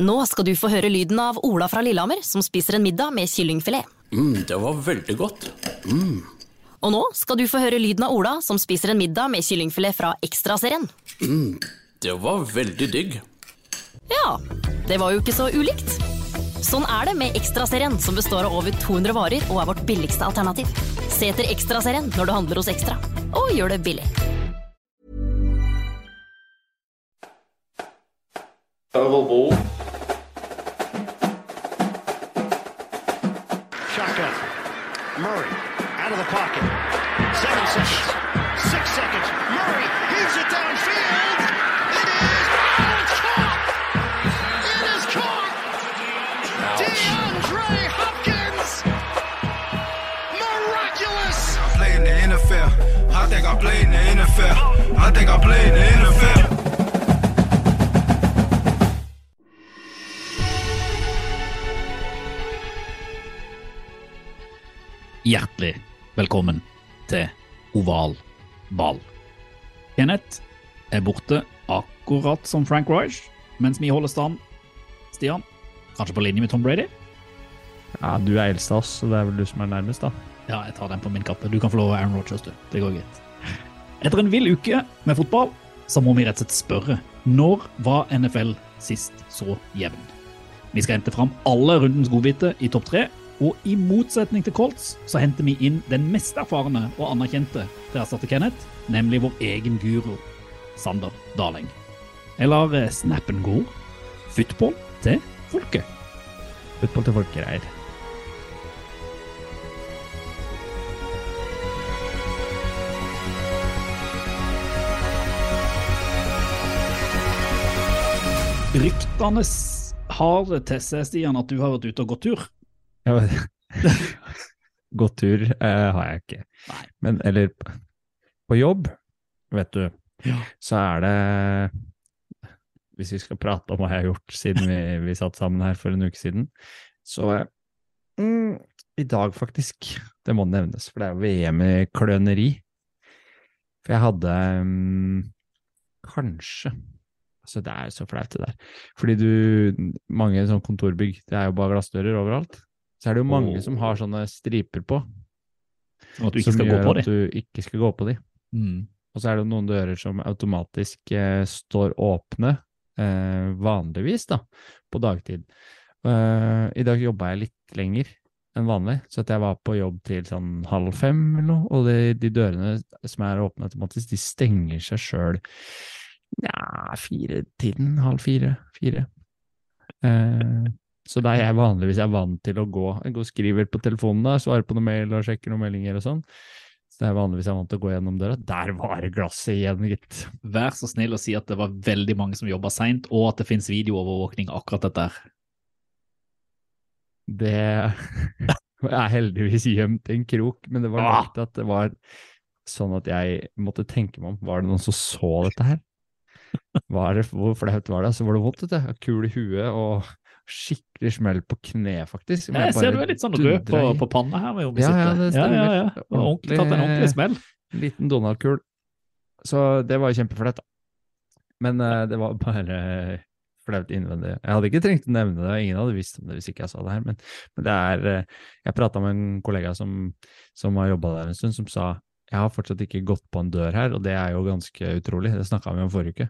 Nå skal du få høre lyden av Ola fra Lillehammer som spiser en middag med kyllingfilet. Mm, det var veldig godt. Mm. Og nå skal du få høre lyden av Ola som spiser en middag med kyllingfilet fra Ekstraserien. Mm, det var veldig digg. Ja, det var jo ikke så ulikt. Sånn er det med Ekstraserien, som består av over 200 varer og er vårt billigste alternativ. Se etter Ekstraserien når du handler hos Ekstra, og gjør det billig. Oval Shotgun. Out of the pocket. Seven seconds. Six seconds. Murray heaves it downfield. It is. Oh, it's caught. It is caught. DeAndre Hopkins. Miraculous. play in the NFL. I think I play in the NFL. I think I play in the NFL. Hjertelig velkommen til oval ball. Kenneth er borte akkurat som Frank Reich, mens vi holder stand. Stian, kanskje på linje med Tom Brady? Ja, du er eldst av oss, så det er vel du som er nærmest, da. Ja, jeg tar den på min kappe. Du kan få lov av Aaron Rogers, du. Det går greit. Etter en vill uke med fotball, så må vi rett og slett spørre når var NFL sist så jevn? Vi skal hente fram alle rundens godbiter i topp tre, og i motsetning til Colts så henter vi inn den mest erfarne og anerkjente til å erstatte Kenneth, nemlig vår egen guru, Sander Daling. Eller eh, snappen går, football til folket. Football til folkegreier. Ryktene har det til seg, Stian, at du har vært ute og gått tur. Gått tur eh, har jeg ikke. Men eller på jobb, vet du, Ja. så er det Hvis vi skal prate om hva jeg har gjort siden vi, vi satt sammen her for en uke siden, så mm, I dag, faktisk. Det må nevnes, for det er VM i kløneri. For jeg hadde mm, kanskje Altså, det er så flaut, det der. Fordi du Mange sånn kontorbygg, det er jo bare glassdører overalt. Så er det jo mange oh. som har sånne striper på, Sånn at du ikke som skal gå gjør på at du ikke skal gå på de. Mm. Og så er det noen dører som automatisk eh, står åpne, eh, vanligvis da, på dagtid. Eh, I dag jobba jeg litt lenger enn vanlig, så at jeg var på jobb til sånn halv fem eller noe, og de, de dørene som er åpne automatisk, de stenger seg sjøl nja, fire-tiden, halv fire, fire. Eh, så der er jeg vanligvis er vant til å gå, jeg går og skriver på telefonen da, svarer på noen mail og sjekker noen meldinger og sånn. Så det er vanligvis er vant til å gå gjennom døra. Der var glasset igjen, gitt. Vær så snill å si at det var veldig mange som jobba seint, og at det finnes videoovervåkning akkurat dette. her. Det er heldigvis gjemt i en krok, men det var Ah. nok at det var sånn at jeg måtte tenke meg om. Var det noen som så dette her? Det, hvor flaut var det? Så var det vondt, vet du. Kul i huet og skikkelig smell på kne, faktisk. Jeg, Jeg ser du er litt sånn rød på, på panna her. Med Ja, ja, det stemmer. Ja, ja, ja. Ordentlig, tatt en ordentlig smell. Liten Donald-kul. Så det var kjempeflaut, da. Men uh, det var bare flaut innvendig. Jeg hadde ikke trengt å nevne det, ingen hadde visst om det hvis ikke jeg sa det her, men, men det er uh, Jeg prata med en kollega som, som har jobba der en stund, som sa jeg har fortsatt ikke gått på en dør her, og det er jo ganske utrolig. Det snakka vi om forrige uke.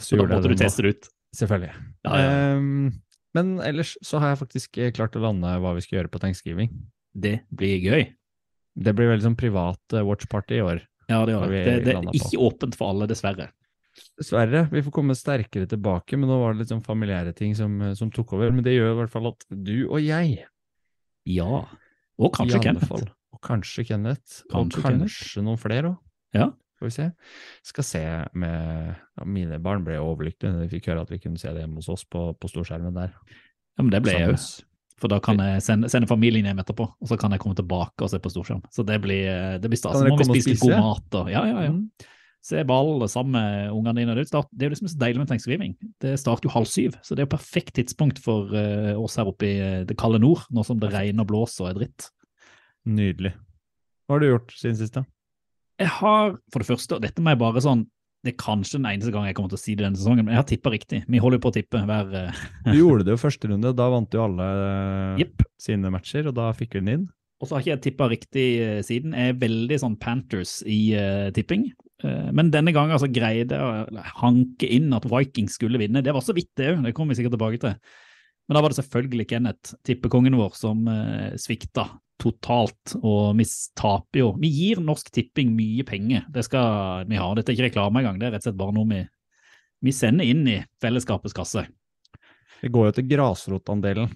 Så da måtte du teste det ut. Selvfølgelig. Ja, ja. Um, men ellers så har jeg faktisk eh, klart å lande hva vi skal gjøre på thanksgiving. Det blir gøy. Det blir veldig sånn privat eh, watchparty i år. Ja, det, gjør det. det, er ikke på. åpent for alle, dessverre. Dessverre. Vi får komme sterkere tilbake, men nå var det litt sånn familiære ting som, eh, som tok over. Men det gjør i hvert fall at du og jeg, Ja. Og kanskje Kenneth. og kanskje Kenneth, Kanskje og kanskje noen flere òg, Ja. Skal vi se, skal se med ja, Mine barn ble overlykkelige da de fikk høre at vi kunne se det hjemme hos oss på, på storskjermen der. ja, men det ble jeg òg. For da kan jeg sende, sende familien hjem etterpå, og så kan jeg komme tilbake og se på storskjerm. Så det blir, det blir stas. Så må vi spise spise? god mat og Ja, ja, ja. Mm. Se ball sammen med ungene dine. Det er jo start- det er jo liksom så deilig med tegnskriving. Det starter jo halv syv, så det er jo perfekt tidspunkt for eh, oss her oppe i eh, det kalde nord, nå som det regner og blåser og er dritt. Nydelig. Hva har du gjort siden sist, da? Jeg har, for det første, og dette må jeg bare sånn det er kanskje den eneste gang jeg kommer til å si det denne sesongen, men jeg har tippa riktig. Vi holder jo på å tippe hver eh, Du gjorde det jo første runde, da vant jo alle yep. Sine matcher, og da fikk vi den inn. Og så har ikke jeg tippa riktig eh, siden. Jeg er veldig sånn Panthers i uh, tipping. Uh, men denne gangen altså greide jeg å hanke inn at Vikings skulle vinne. Det var så vidt, det òg. Det kommer vi sikkert tilbake til. Men da var det selvfølgelig Kenneth, tippekongen vår, som uh, svikta totalt. Og vi taper jo. Vi gir Norsk Tipping mye penger. Det skal vi ha. Dette er ikke reklame engang. Det er rett og slett bare noe vi, vi sender inn i fellesskapets kasse. Det går jo til grasrotandelen.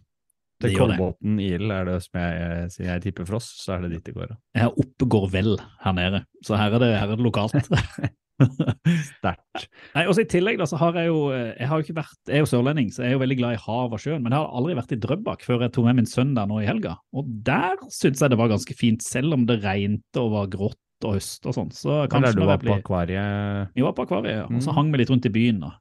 Til. Kolbotn IL er det som jeg, sier jeg tipper for oss, så er det dit det går. Ja, oppe går vel her nede, så her er det, her er det lokalt. Sterkt. Nei, også I tillegg da, så har jeg jo jeg har jo ikke vært, jeg er jo sørlending, så jeg er jo veldig glad i hav og sjøen. Men jeg har aldri vært i Drøbak før jeg tok med min sønn der nå i helga. Og der syns jeg det var ganske fint, selv om det regnet og var grått og høst og sånn. Så Eller kanskje du var på akvariet Vi var på akvariet, ja. og så Mm. hang vi litt rundt i byen. da.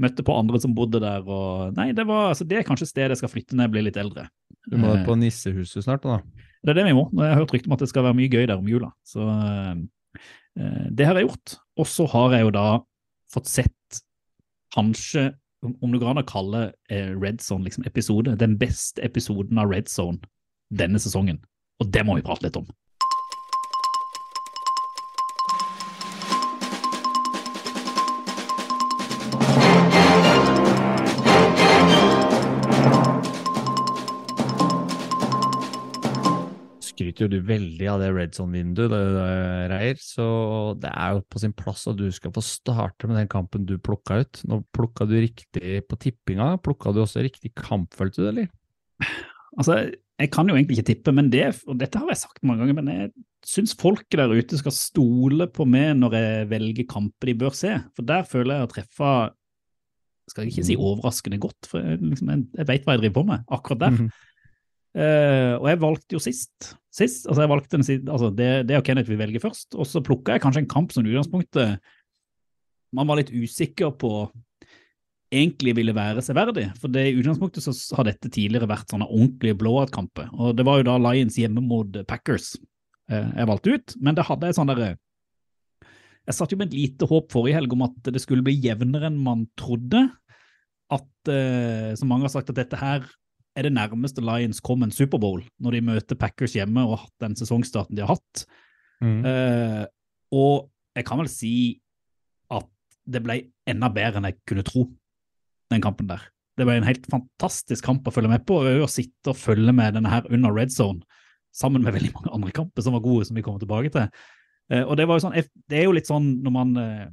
Møtte på andre som bodde der. og Nei, det var, altså det er kanskje stedet jeg skal flytte når jeg blir litt eldre. Du må Eh, på Nissehuset snart, da. det er det vi må. Jeg har hørt rykte om at det skal være mye gøy der om jula. Så eh, det har jeg gjort. Og så har jeg jo da fått sett kanskje, om det går an å kalle eh, Red Zone liksom, episode, den beste episoden av Red Zone denne sesongen. Og det må vi prate litt om. Skryter jo du veldig av det Red Zone-vinduet, Reier, så det er jo på sin plass at du skal få starte med den kampen du plukka ut. Nå plukka du riktig på tippinga, plukka du også riktig kamp, følte du eller? Altså, jeg kan jo egentlig ikke tippe, men det, og dette har jeg sagt mange ganger, men jeg syns folket der ute skal stole på meg når jeg velger kamper de bør se. For der føler jeg å treffe skal jeg ikke si overraskende godt, for jeg, liksom, jeg, jeg vet hva jeg driver på med akkurat der. Mm -hmm. uh, og jeg valgte jo sist. Sist altså jeg valgte den, siden- altså det, det og Kenneth vil velge først. Og så plukka jeg kanskje en kamp som i utgangspunktet man var litt usikker på egentlig ville være severdig. For det, i utgangspunktet så har dette tidligere vært sånne ordentlige blowout-kamper. Og det var jo da Lions hjemme mot Packers eh, jeg valgte ut. Men det hadde jeg sånn derre Jeg satt jo med et lite håp forrige helg om at det skulle bli jevnere enn man trodde. At, eh, som mange har sagt, at dette her er det nærmeste Lions kom en Superbowl, når de møter Packers hjemme og har hatt den sesongstarten de har hatt. Mm. Uh, og jeg kan vel si at det ble enda bedre enn jeg kunne tro, den kampen der. Det ble en helt fantastisk kamp å følge med på, og å sitte og følge med denne her under red zone, sammen med veldig mange andre kamper som var gode, som vi kommer tilbake til. Uh, og det var jo sånn, det er jo litt sånn når man eh,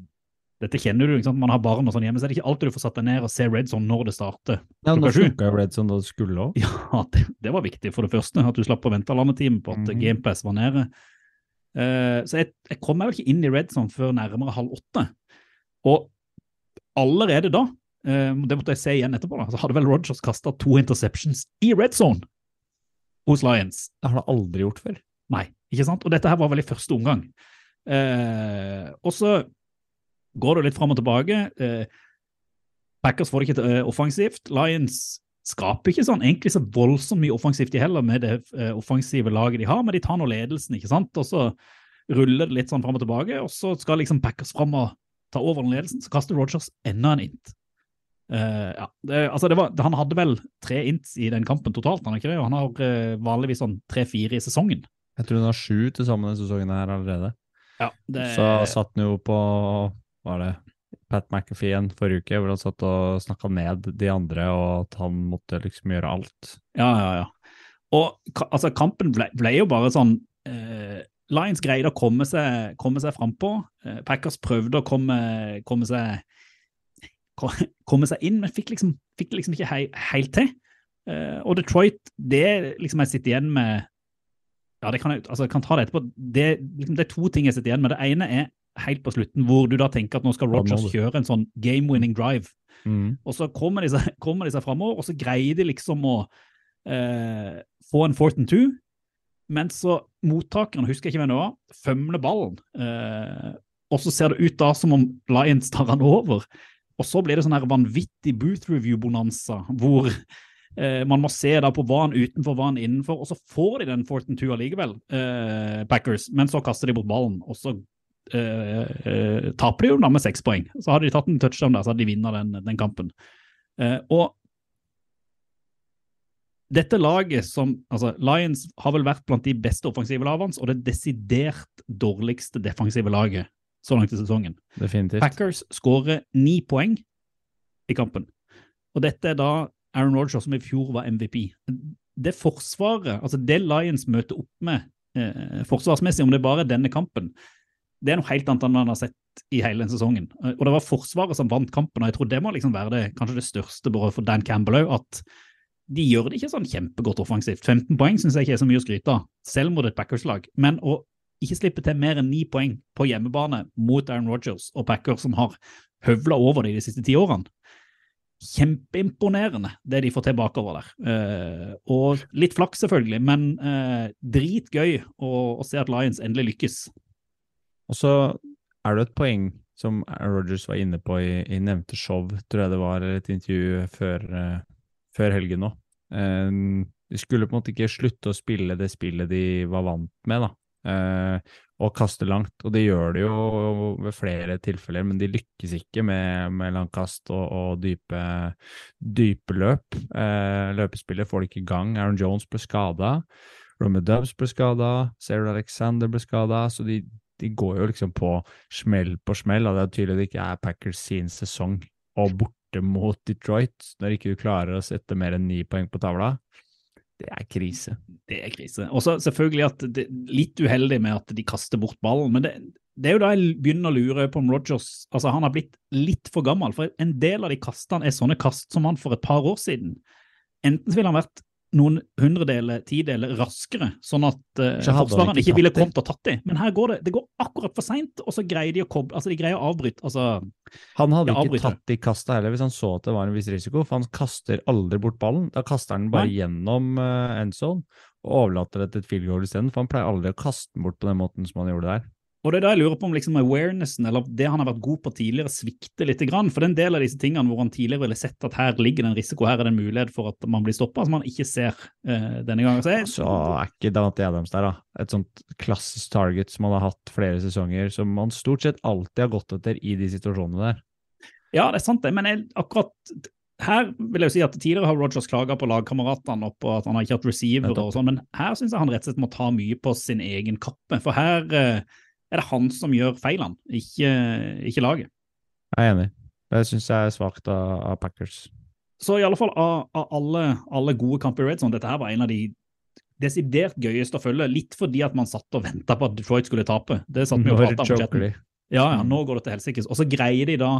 dette kjenner du, ikke sant? man har barn og sånn hjemme, så er det ikke alltid du får satt deg ned og se red zone når det starter. Ja, nå funka jo Red Zone da det skulle òg. Ja, det, det var viktig for det første, at du slapp å vente halvannen på at Mhm. GamePass var nede. Uh, så jeg, jeg kom meg vel ikke inn i Red Zone før nærmere halv åtte. Og allerede da, uh, det måtte jeg se igjen etterpå, da, så hadde vel Rogers kasta to interceptions i Red Zone hos Lions. Det har han aldri gjort før. Nei, ikke sant? Og dette her var vel i første omgang. Uh, og så går det litt fram og tilbake. Eh, Packers får det ikke til eh, offensivt. Lions skaper ikke sånn egentlig så voldsomt mye offensivt de heller med det eh, offensive laget de har, men de tar nå ledelsen, ikke sant? Og så ruller det litt sånn fram og tilbake, og så skal liksom Packers fram og ta over den ledelsen, så kaster Rogers enda en int. Eh, ja, det, altså det var, han hadde vel tre ints i den kampen totalt, han ikke det? Og han har eh, vanligvis sånn tre-fire i sesongen. Jeg tror hun har sju til sammen denne sesongen her allerede. Ja, det, Så satt han jo på var det, Pat McAfee igjen forrige uke, hvor han satt og snakka ned de andre, og at han måtte liksom gjøre alt. Ja, ja, ja. Og altså, kampen ble, ble jo bare sånn eh, Lions greide å komme seg, komme seg frampå. Eh, Packers prøvde å komme, komme seg komme seg inn, men fikk liksom, fikk liksom ikke hei, helt til. Eh, og Detroit, det liksom jeg sitter igjen med Ja, det kan jeg, altså, jeg kan ta det etterpå. Det, liksom, det er to ting jeg sitter igjen med. Det ene er helt på slutten, hvor du da tenker at nå skal Rogers kjøre en sånn game-winning drive. Mm. Og så kommer de seg, kommer de seg framover, og så greier de liksom å eh, få en fourth and two. Men så mottakeren, husker jeg ikke hvem det var, fømler ballen. Eh, og så ser det ut da som om Lions tar han over. Og så blir det sånn her vanvittig booth review-bonanza, hvor eh, man må se da på hva han utenfor, hva han innenfor, og så får de den fourth and two allikevel, eh, Packers. Men så kaster de bort ballen, og så eh, eh, taper de jo da med seks poeng. Så hadde de tatt en touchdown der, så hadde de vunnet den, den kampen. Eh, og dette laget som altså Lions har vel vært blant de beste offensive lagene og det desidert dårligste defensive laget så langt i sesongen. Definitivt. Packers skårer ni poeng i kampen. Og dette er da Aaron Rodgers som i fjor var MVP. Det forsvaret, altså det Lions møter opp med eh, forsvarsmessig, om det er bare denne kampen, det er noe helt annet enn man har sett i hele den sesongen. Og det var Forsvaret som vant kampen, og jeg tror det må liksom være det, kanskje det største bare for Dan Campbell òg, at de gjør det ikke sånn kjempegodt offensivt. 15 poeng syns jeg ikke er så mye å skryte av, selv mot et Packers-lag. Men å ikke slippe til mer enn ni poeng på hjemmebane mot Aaron Rodgers og Packers, som har høvla over det de siste ti årene, kjempeimponerende det de får til bakover der. Eh, og litt flaks, selvfølgelig, men eh, dritgøy å se at Lions endelig lykkes. Og så er det et poeng som Rogers var inne på i, i nevnte show, tror jeg det var, et intervju før, uh, før helgen nå. Um, de skulle på en måte ikke slutte å spille det spillet de var vant med, da. Uh, og kaste langt, og det gjør de jo ved flere tilfeller, men de lykkes ikke med, med langkast og, og dype, dype, løp. Løpespillet får de ikke i gang. Aaron Jones ble skada. Romy Dubs ble skada. Sarah Alexander ble skada. Så de, de går jo liksom på smell på smell, og det er tydelig at det ikke er Packers sin sesong. Og borte mot Detroit, når ikke du klarer å sette mer enn ni poeng på tavla, det er krise. Det er krise. Og så selvfølgelig at det, er litt uheldig med at de kaster bort ballen, men det, det er jo da jeg begynner å lure på om Rogers altså Han har blitt litt for gammel, for en del av de kastene er sånne kast som han for et par år siden. Enten så ville han vært noen hundredeler, tideler raskere, sånn at uh, forsvarerne ikke, ikke ville kommet og tatt dem. Men her går det det går akkurat for seint, og så greier de å koble altså de greier å avbryte. Altså, han hadde ikke avbryter. tatt de kasta heller hvis han så at det var en viss risiko, for han kaster aldri bort ballen. Da kaster han bare Nei. gjennom uh, endzone og overlater det til et field goal isteden, for han pleier aldri å kaste den bort på den måten som han gjorde der. Og det er da jeg lurer på om liksom awarenessen, eller det han har vært god på tidligere, svikter litt. Grann. For det er en del av disse tingene hvor han tidligere ville sett at her ligger det en risiko, her er det en mulighet for at man blir stoppa, som han ikke ser uh, denne gangen. Så, jeg, så er ikke Dante Adams der, da. Et sånt klassisk target som han har hatt flere sesonger, som han stort sett alltid har gått etter i de situasjonene der. Ja, det er sant det, men jeg, akkurat her vil jeg jo si at Tidligere har Rogers klaga på lagkameratene og på at han har ikke hatt receiver og sånn, men her syns jeg han rett og slett må ta mye på sin egen kappe. For her uh, er det han som gjør feilene, ikke, ikke laget. Jeg er enig. Det syns jeg er svakt av, av, Packers. Så i alle fall av, av alle, alle, gode kamper i Red Zone, dette her var en av de desidert gøyeste å følge, litt fordi at man satt og venta på at Detroit skulle tape. Det satt vi og prata om chatten. Ja, ja, nå går det til helsikes. Og så greier de da,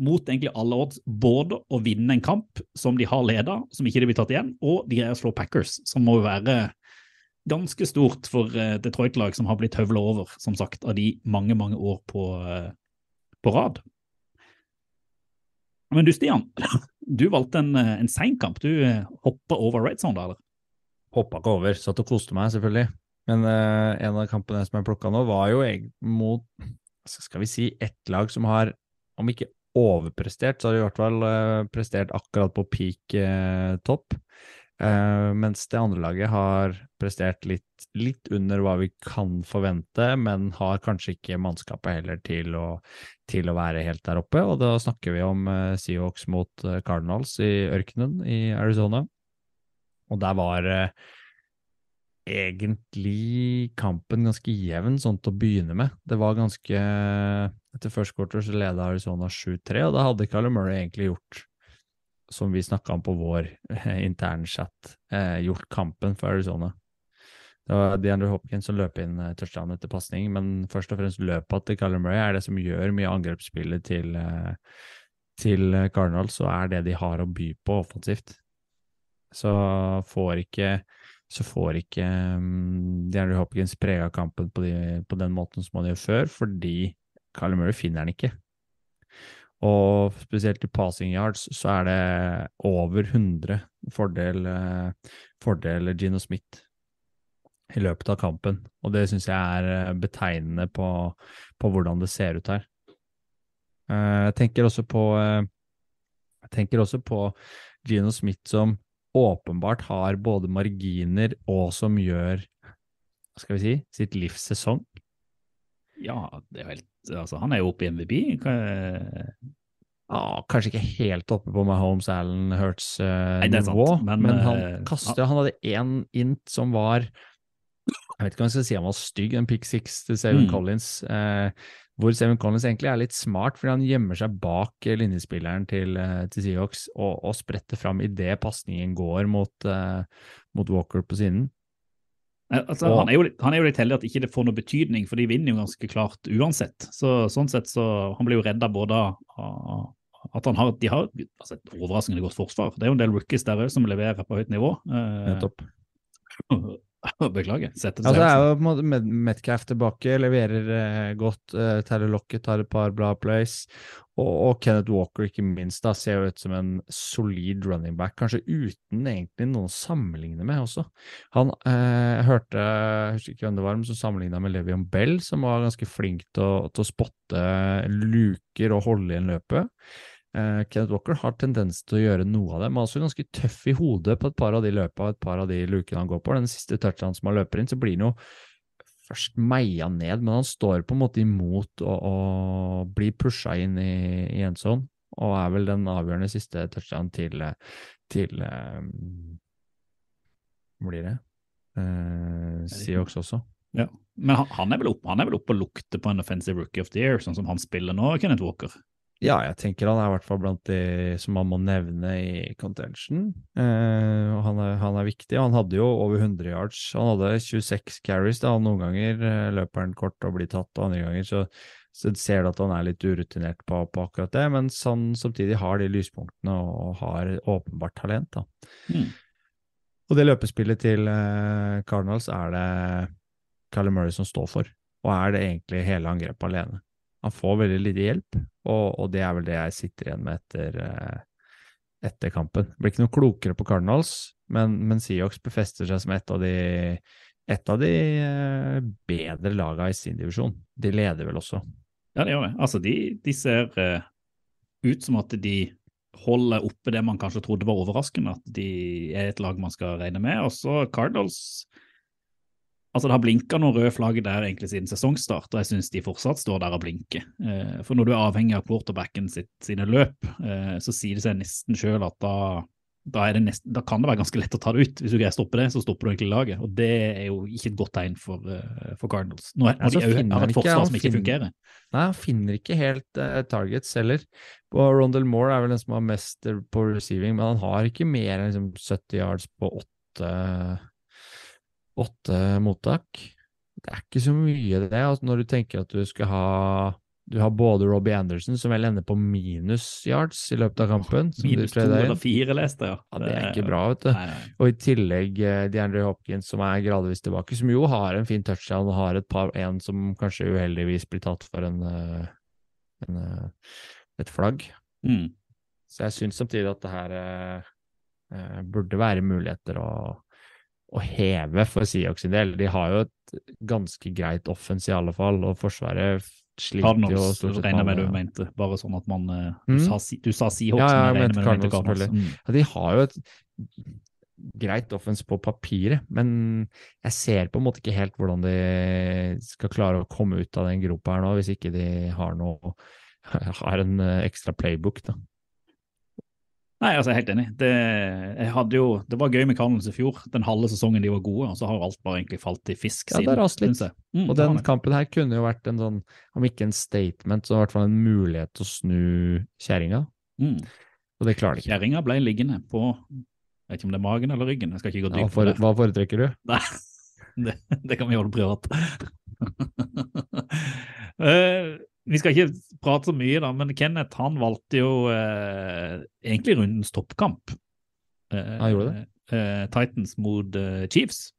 mot egentlig alle odds, både å vinne en kamp som de har leda, som ikke de blir tatt igjen, og de greier å slå Packers, som må jo være ganske stort for uh, Detroit-lag som har blitt høvla over, som sagt, av de mange, mange år på, uh, på rad. Men du, Stian, du valgte en, eh, en sein kamp. Du uh, hoppa over Red Zone, da, eller? Hoppa ikke over, satt og koste meg, selvfølgelig. Men uh, en av kampene som jeg plukka nå, var jo mot skal vi si, ett lag som har, om ikke overprestert, så har de i hvert fall prestert akkurat på peak topp. Uh, mens det andre laget har prestert litt, litt, under hva vi kan forvente, men har kanskje ikke mannskapet heller til å, til å være helt der oppe. Og da snakker vi om uh, Seahawks mot uh, Cardinals i ørkenen i Arizona. Og der var egentlig kampen ganske jevn sånn til å begynne med. Det var ganske Etter first quarter så leda Arizona 7-3, og da hadde Callum Murray egentlig gjort som vi snakka om på vår eh, internchat, eh, gjort kampen for Arizona. Det var DeAndre Hopkins som løp inn eh, touchdown etter pasning, men først og fremst løpet til Callum Murray er det som gjør mye angrepsspillet til, eh, til Cardinals, og er det de har å by på offensivt. Så får ikke så får ikke um, DeAndre Hopkins prega kampen på, de, på, den måten som han gjør før, fordi Carl Murray finner han ikke. Og spesielt i passing yards så er det over 100 fordel, eh, fordel Gino Smith i løpet av kampen. Og det syns jeg er eh, betegnende på, på, hvordan det ser ut her. Eh, jeg tenker også på Jeg tenker også på Gino Smith som åpenbart har både marginer og som gjør hva skal vi si, sitt livs sesong. Ja, det er helt Altså, han er jo oppe i MVP. Ja, kanskje ikke helt oppe på Mahomes, Allen, Hurts uh, er Hurts-nivå, men, men, han kastet, uh, Han hadde én int som var Jeg vet ikke om jeg skal si han var stygg, en pick six til Seven Mm. Collins. Uh, hvor Seven Collins egentlig er litt smart, fordi han gjemmer seg bak eh, linjespilleren til, eh, til Seahawks og, og spretter fram idet pasningen går mot, eh, mot Walker på siden. Altså, han, er jo, han er jo litt heldig at ikke det får noe betydning, for de vinner jo ganske klart uansett. Så, sånn sett så Han blir jo redda både av at han har, de har altså, et overraskende godt forsvar. Det er jo en del rookies der òg som leverer på høyt nivå. Eh, Nettopp. Beklager. Det Altså, er jo på en måte Met- Metcalf tilbake, leverer eh, godt. Eh, Terry Lockett har et par bra plays. Og, og Kenneth Walker, ikke minst, da, ser jo ut som en solid running back. Kanskje uten egentlig noen å sammenligne med også. Han eh, hørte, jeg husker ikke hvem det var, men som sammenligna med Levion Bell, som var ganske flink til å, til å spotte luker og holde igjen løpet. Eh, Kenneth Walker har tendens til å gjøre noe av det, men også ganske tøff i hodet på et par av de løpa og et par av de lukene han går på. Den siste touchen som han løper inn, så blir han jo først meia ned, men han står på en måte imot og, å blir pusha inn i, i sånn, og er vel den avgjørende siste touchen til, til eh, blir det? Eh, Seahawks også. Ja. Men han, han, er vel opp, oppe og lukter på en offensive rookie of the year, sånn som han spiller nå, Kenneth Walker. Ja, jeg tenker han er i hvert fall blant de som man må nevne i contention. Eh, og han er, han er viktig. Han hadde jo over 100 yards. Han hadde 26 carries. Da. Noen ganger eh, løper han kort og blir tatt, og andre ganger så, så ser du at han er litt urutinert på, på akkurat det. Mens han samtidig har de lyspunktene og har åpenbart talent. Da. Mm. Og det løpespillet til eh, Cardinals er det Callum Murray som står for, og er det egentlig hele angrepet alene. Han får veldig lite hjelp, og, og det er vel det jeg sitter igjen med etter, eh, etter kampen. Blir ikke noe klokere på Cardinals, men, men Seahawks befester seg som et av de, et av de eh, bedre laga i sin divisjon. De leder vel også. Ja, det gjør det. Altså, de, de ser eh, ut som at de holder oppe det man kanskje trodde var overraskende, at de er et lag man skal regne med. Og så Cardinals Altså, det har blinka noen røde flagg der egentlig siden sesongstart, og jeg syns de fortsatt står der og blinker. Eh, for når du er avhengig av quarterbacken sitt, sine løp, eh, så sier det seg nesten sjøl at da, da, er det nesten, da kan det være ganske lett å ta det ut. Hvis du greier å stoppe det, så stopper du egentlig laget. Og det er jo ikke et godt tegn for, eh, for Cardinals. Nå er, Ja, de har et forsvar som ikke fungerer. Nei, han finner ikke helt uh, targets heller. Og Rondell Moore er vel den som har mest på receiving, men han har ikke mer enn liksom 70 yards på åtte, åtte mottak. Det er ikke så mye det, altså når du tenker at du skal ha du har både Robbie Anderson, som vel ender på minus yards i løpet av kampen. Minus to eller fire, leste jeg. Ja, det er ikke bra, vet du. Nei, nei. Og i tillegg eh, DeAndre Hopkins, som er gradvis tilbake, som jo har en fin touchdown og har et par, en som kanskje uheldigvis blir tatt for en, eh, en eh, et flagg. Mm. Så jeg syns samtidig at det her eh, burde være muligheter å, å heve for Seahawks sin del. De har jo et ganske greit offens i alle fall, og Forsvaret sliter jo stort sett regner med du mente, bare sånn at man eh, Mm. Du sa, du sa Seahawks, Ja, ja, men jeg jeg mente Cardinals, Cardinals. Mm. ja, De har jo et greit offens på papiret, men jeg ser på en måte ikke helt hvordan de skal klare å komme ut av den gropa her nå, hvis ikke de har noe har en eh, ekstra playbook, da. Nei, altså jeg er helt enig. Det, jeg hadde jo, det var gøy med Cardinals i fjor. Den halve sesongen de var gode, og så har alt bare egentlig falt i fisk siden. Ja, det har rast litt. Mm, Og den kampen her kunne jo vært en sånn, om ikke en statement, så i hvert fall en mulighet til å snu kjerringa, Mm. og det klarer de ikke. Kjerringa ble liggende på jeg vet ikke om det er magen eller ryggen. Jeg skal ikke gå Ja, for, hva foretrekker du? Nei, det, det kan vi holde privat. Eh, vi skal ikke prate så mye, da, men Kenneth han valgte jo eh, egentlig rundens toppkamp. Eh, Han gjorde det? eh, Titans mot eh, Chiefs.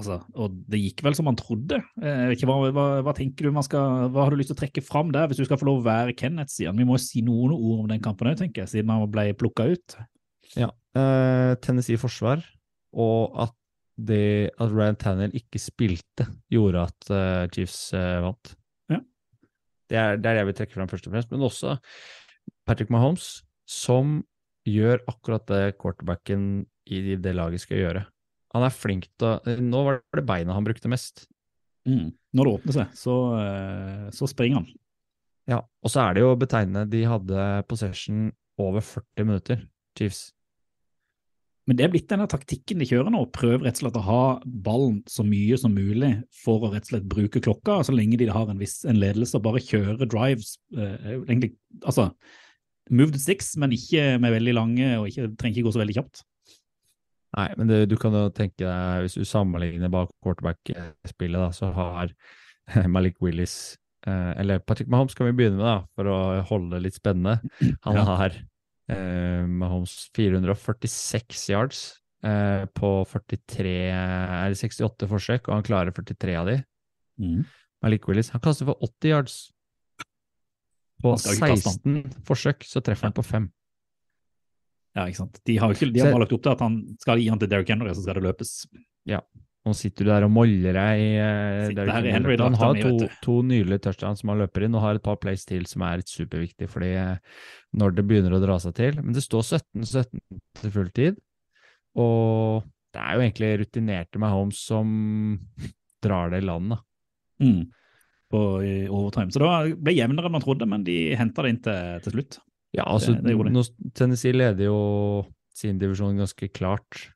Altså, og det gikk vel som han trodde. Eh, ikke, hva, hva, hva tenker du man skal, hva har du lyst til å trekke fram der, hvis du skal få lov å være Kenneth, sier han. Vi må jo si noen ord om den kampen òg, tenker jeg, siden han ble plukka ut. Ja. Eh, Tennessee forsvar, og at, det, at Ryan Tanner ikke spilte, gjorde at uh, Chiefs uh, vant. Ja. Det er, det er det jeg vil trekke fram først og fremst, men også Patrick Mahomes, som gjør akkurat det quarterbacken i det laget skal gjøre. Han er flink til å Nå var det beina han brukte mest. Mm. Når det åpner seg, så, eh, så springer han. Ja, og så er det jo betegnende, de hadde possession over 40 minutter, Chiefs. Men det er blitt denne taktikken de kjører nå, prøver rett og slett å ha ballen så mye som mulig for å rett og slett bruke klokka, så lenge de har en viss en ledelse, og bare kjøre drives. Eh, egentlig, altså, move the sticks, men ikke med veldig lange, og ikke, trenger ikke gå så veldig kjapt. Nei, men det, du kan jo tenke deg, hvis du sammenligner bak quarterback-spillet, da, så har Malik Willis eh, Eller Patrick Mahomes kan vi begynne med, da, for å holde det litt spennende. Han Ja. har Mahomes 446 yards eh, på 43 eller 68 forsøk, og han klarer 43 av de. Mm. Malik Willis han kaster for 80 yards. På Han skal ikke kaste 16 forsøk så treffer han på 5. Ja, ikke sant. De har, ikke, de har bare lagt opp til at han skal gi han til Derrick Henry, så skal det løpes. Nå sitter du der og moller deg i eh, Henry. Henry Han har to, to nylige touchdowns som han løper inn, og har et par plays til som er superviktig fordi eh, når det begynner å dra seg til. Men det står 17-17 til full tid, og det er jo egentlig rutinerte Mahomes som drar det i land, da. Mm. På, i overtime. Så det ble jevnere enn man trodde, men de henta det inn til, til slutt. Ja, altså, Det- det Tennessee leder jo sin divisjon ganske klart.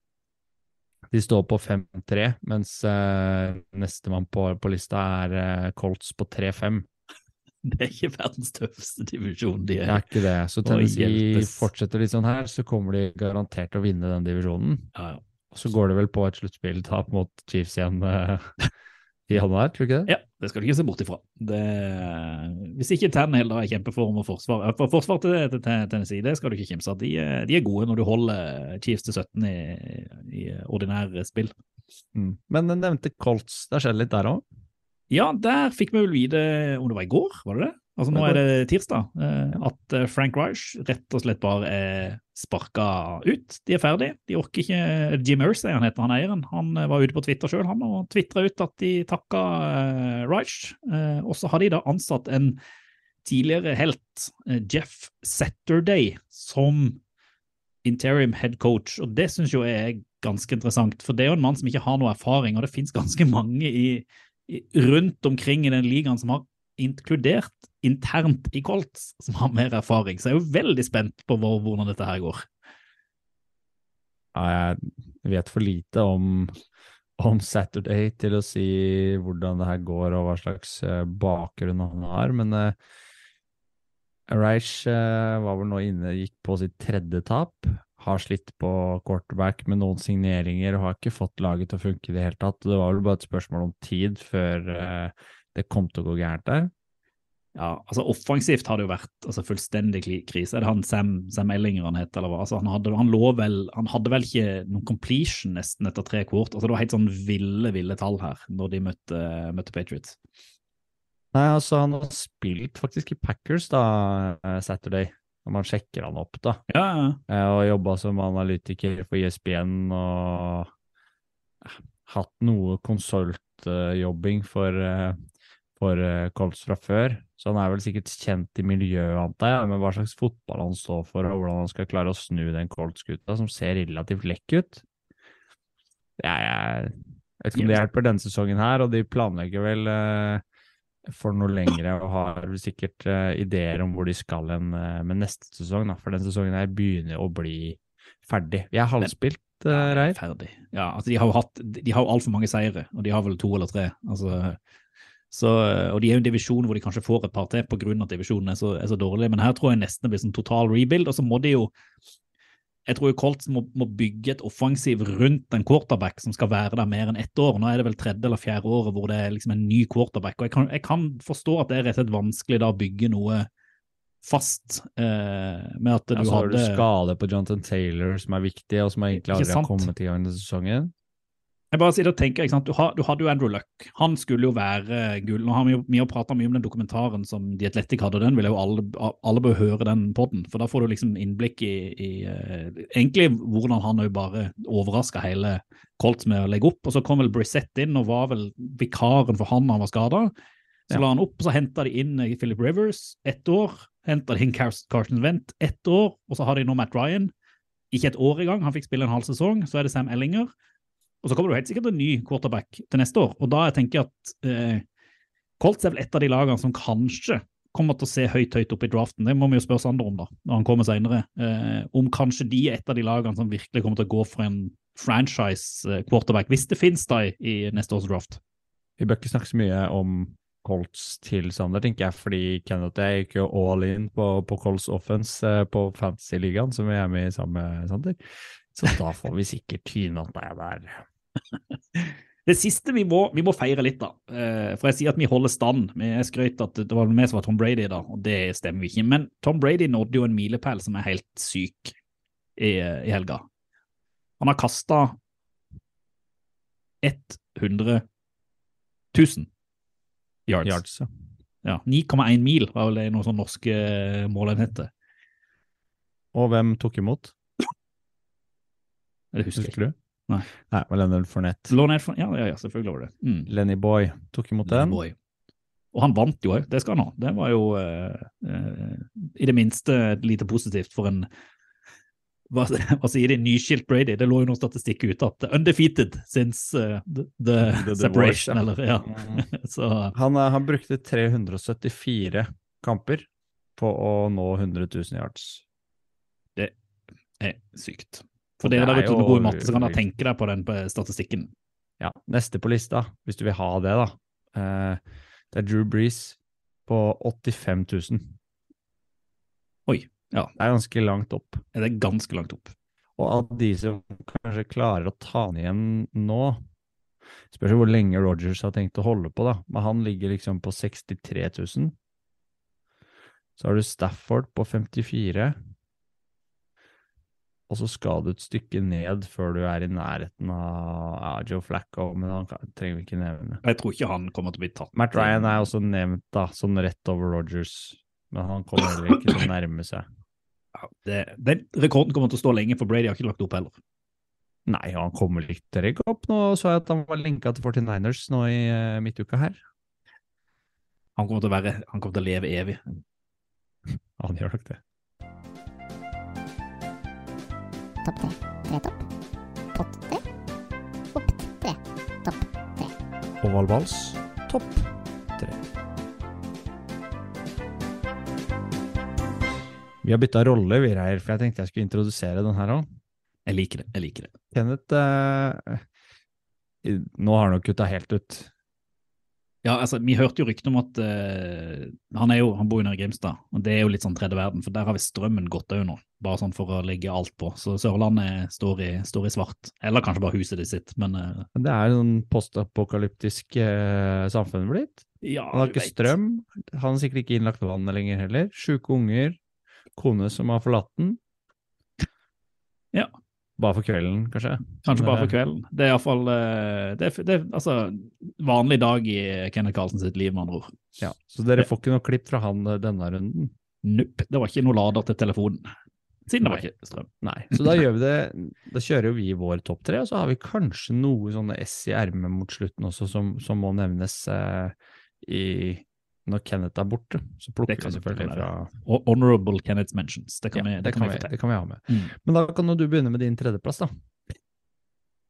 De står på 5-3, mens uh, nestemann på, på lista er uh, Colts på 3-5. Det er ikke verdens tøffeste divisjon. De er. Det er. ikke det. Så hvis Tennessee fortsetter litt sånn her, så kommer de garantert til å vinne den divisjonen. Ja, ja. Og så går det vel på et sluttspilltap mot Chiefs igjen eh, i januar, tror du ikke det? Ja, det skal du ikke se bort ifra. Det, hvis ikke Tannehill er i kjempeform og forsvar, for forsvar til, til, til Tennessee, det skal du ikke kimse av. De, er- de er gode når du holder Chiefs til 17 i, i ordinære spill. Mm. Men den nevnte Colts, det har skjedd litt der òg? Ja, der fikk vi vel vite om det var i går, var det det? Altså Nå er det tirsdag. eh, At eh, Frank Reich rett og slett bare er sparka ut. De er ferdig. De orker ikke Jim Irsay, han heter han eieren. Han eh, var ute på Twitter sjøl og tvitra ut at de takka Reich. Eh, og så har de da ansatt en tidligere helt, eh, Jeff Saturday, som interim head coach. Og det syns jo jeg er ganske interessant, for det er jo en mann som ikke har noe erfaring, og det finnes ganske mange i, i, rundt omkring i den ligaen som har inkludert internt i Colts, som har mer erfaring. Så jeg er jo veldig spent på hvor, hvordan dette her går. Ja, jeg vet for lite om, om Saturday til å si hvordan det her går og hva slags eh, bakgrunn han har, men uh, Reich uh, var vel nå inne, gikk på sitt tredje tap. Har slitt på quarterback med noen signeringer og har ikke fått laget til å funke i det hele tatt. Det var vel bare et spørsmål om tid før det kom til å gå gærent der. Ja, altså Offensivt har det jo vært altså, fullstendig krise. Er det han Sam, Sam Ellinger han het, eller hva? Altså, han, hadde, han, vel, han hadde vel ikke noen completion nesten etter tre kvart. Altså, det var helt sånn ville, ville tall her når de møtte, møtte Patriots. Nei, altså han har spilt faktisk i Packers da, eh, Saturday, når man sjekker han opp da. Ja, ja. Eh, og jobba som analytiker for ISBN og eh, hatt noe konsultjobbing for, for eh, Colts fra før. Så han er vel sikkert kjent i miljøet, antar jeg, med hva slags fotball han står for, og hvordan han skal klare å snu den Colts-gutta, som ser relativt lekk ut. Jeg, vet ikke om det hjelper denne sesongen her, og de planlegger vel eh, for noe lengre og har sikkert eh, ideer om hvor de skal hen med neste sesong, da, for denne sesongen her begynner å bli ferdig. Vi er halvspilt, Reir. Ferdig. Ja, altså de har jo hatt, de har altfor mange seire, og de har vel to eller tre. Altså, så, og de er jo en divisjon hvor de kanskje får et par til pga. at divisjonen er så, er så dårlig, men her tror jeg nesten det blir sånn total rebuild. Og så må de jo Jeg tror Colts må, må bygge et offensiv rundt en quarterback som skal være der mer enn ett år. Nå er det vel tredje eller fjerde året hvor det er liksom en ny quarterback. og Jeg kan, jeg kan forstå at det er rett og slett vanskelig da å bygge noe fast eh, med at du Ja, så har du hadde skade på Jonathan Taylor, som er viktig, og som egentlig aldri har kommet i gang denne sesongen. Jeg bare sitter og tenker? Du, har, du hadde jo Andrew Luck. Han skulle jo være gull. Nå har vi jo vi har prata mye om den dokumentaren som The Athletic hadde, den vil jo alle, alle bør høre den podden, for da får du liksom innblikk i, i uh, egentlig hvordan han jo bare overraska hele Colts med å legge opp. Og så kom vel Brissett inn og var vel vikaren for han da han var skada. Så Ja. la han opp, og så henta de inn eh, Philip Rivers ett år. Henta inn Car- Carson Went ett år, og så har de nå Matt Ryan. Ikke et år i gang, han fikk spille en halv sesong. Så er det Sam Ellinger. Og så kommer det helt sikkert en ny quarterback til neste år. Og da jeg tenker at eh, Colts er vel et av de lagene som kanskje kommer til å se høyt høyt opp i draften. Det må vi jo spørre Sander om da, når han kommer senere. Eh, om kanskje de er et av de lagene som virkelig kommer til å gå for en franchise eh, hvis det finnes da i, i neste års draft. Vi bør ikke snakke så mye om Colts til Sander, tenker jeg, fordi Kenneth og jeg gikk jo all in på, på Colts offense eh, på Fantasy-ligaen, som vi er med i sammen med Sander. Så da får vi sikkert tyne at det er der. Det siste vi må, vi må feire litt, da. Eh, for jeg sier at vi holder stand. Vi skrøt at det var vi som var Tom Brady, da, og det stemmer vi ikke. Men Tom Brady nådde jo en milepæl som er helt syk i, i helga. Han har kasta 100 000 yards. Yards, ja. Ja, 9,1 mil var vel det noen sånne norske eh, målenheter. Og hvem tok imot? Det husker. Husker du? Nei. Nei, men Leonard Fournette. Leonard Fournette. Ja, ja, ja, selvfølgelig var det. Mm. Lenny Boy tok imot den. Boy. Og han vant jo òg, det skal han ha. Det var jo eh, eh, i det minste lite positivt for en hva, hva sier de, nyskilt Brady? Det lå jo noen statistikk ute at undefeated since uh, the, the, The separation, divorce, eller ja. Så Han, eh, han brukte 374 kamper på å nå 100 000 yards. Det er sykt. For det dere der er ute som gode i matte, så kan dere tenke deg på den på statistikken. Ja, neste på lista, hvis du vil ha det, da. Eh, det er Drew Breeze på 85 000. Oi, ja. Det er ganske langt opp. Det er ganske langt opp. Og av de som kanskje klarer å ta den igjen nå Spørs hvor lenge Rogers har tenkt å holde på, da. Men han ligger liksom på 63 000. Så har du Stafford på 54. Og så skal du et stykke ned før du er i nærheten av ja, Joe Flacco, men han trenger vi ikke nevne. Jeg tror ikke han kommer til å bli tatt. Matt Ryan er også nevnt, da, sånn rett over Rogers. Men han kommer heller ikke til å nærme seg. Ja, det, den rekorden kommer til å stå lenge, for Brady har ikke lagt opp heller. Nei, han kommer litt rekke opp. Nå så jeg at han var linka til 49ers nå i uh, midtuka her. Han kommer til å, være, han kommer til å leve evig. Han gjør nok det. Topp tre. Tre topp. Pott tre. Opp tre. Topp tre. Oval vals, topp tre. Vi har bytta rolle, vi, her, for jeg tenkte jeg skulle introdusere den her òg. Jeg liker det. jeg liker det. Kenneth eh, Nå har han nok kutta helt ut. Ja, altså, Vi hørte jo rykter om at uh, han, jo, han bor jo nede i Grimstad, og det er jo litt sånn tredje verden, for der har vi strømmen gått òg nå. Bare sånn for å legge alt på. Så Sørlandet står i, står i svart. Eller kanskje bare huset de sitt, men uh, Det er jo sånn postapokalyptisk uh, samfunn blitt. ja, Han har ikke vet. strøm. Han har sikkert ikke innlagt vannet lenger heller. Sjuke unger. Kone som har forlatt den. Bare for kvelden, kanskje. Kanskje bare eh, for kvelden. Det er iallfall det, er- det er altså vanlig dag i Kenneth Carlsen sitt liv, med andre ord. Ja, Så dere får ikke noe klipp fra han eh, denne runden? Nope. Det var ikke noe lader til telefonen. Siden det var ikke strøm. Nei. Så da gjør vi det Da kjører jo vi vår topp tre, og så har vi kanskje noe sånne S i ermet mot slutten også, som, som må nevnes eh, i når Kenneth er borte. Så plukker vi selvfølgelig det fra honorable Kenneths mentions. Det kan ja, vi, det, kan vi det kan vi ha med. Mm. Men da kan du begynne med din tredjeplass, da.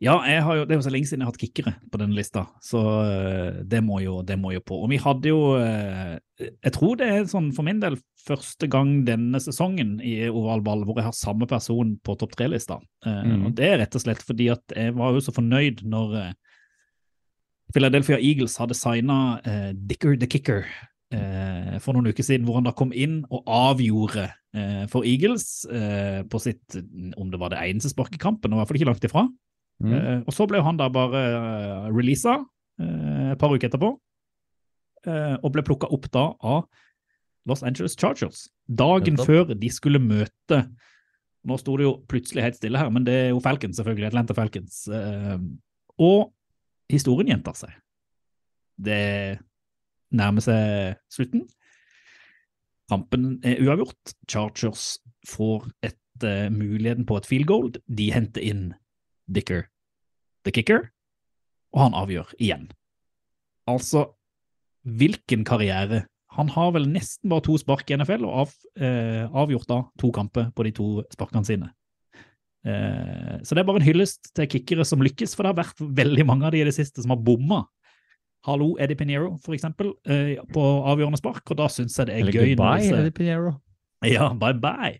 Ja, jo, det er jo så lenge siden jeg har hatt kickere på denne lista, så eh, det må, jo, det må jo på. Og vi hadde jo eh, Jeg tror det er sånn for min del første gang denne sesongen i ovalball hvor jeg har samme person på topp tre-lista. Eh, Mhm. Og det er rett og slett fordi at jeg var jo så fornøyd når Philadelphia Eagles hadde signa eh, Dicker the Kicker eh, for noen uker siden, hvor han da kom inn og avgjorde eh, for Eagles eh, på sitt Om det var det eneste sparket i kampen, og i hvert fall ikke langt ifra. Mm. Eh, og så ble han da bare uh, releasa eh, et par uker etterpå, eh, og ble plukka opp da av Los Angeles Chargers. Dagen før de skulle møte Nå sto det jo plutselig helt stille her, men det er jo Falcons, selvfølgelig. Atlanta Falcons. Eh, og historien gjentar seg. Det nærmer seg slutten. Kampen er uavgjort. Chargers får et, uh, muligheten på et field goal. De henter inn Dicker the kicker, og han avgjør igjen. Altså, hvilken karriere? Han har vel nesten bare to spark i NFL, og av, uh, avgjort da to kamper på de to sparkene sine. Eh, så det er bare en hyllest til kickere som lykkes, for det har vært veldig mange av de i det siste som har bomma. Hallo, Eddie Pinheiro, for eksempel, eh, på avgjørende spark, og da syns jeg det er Eller gøy. goodbye, Eddie Pinero. ja, bye bye.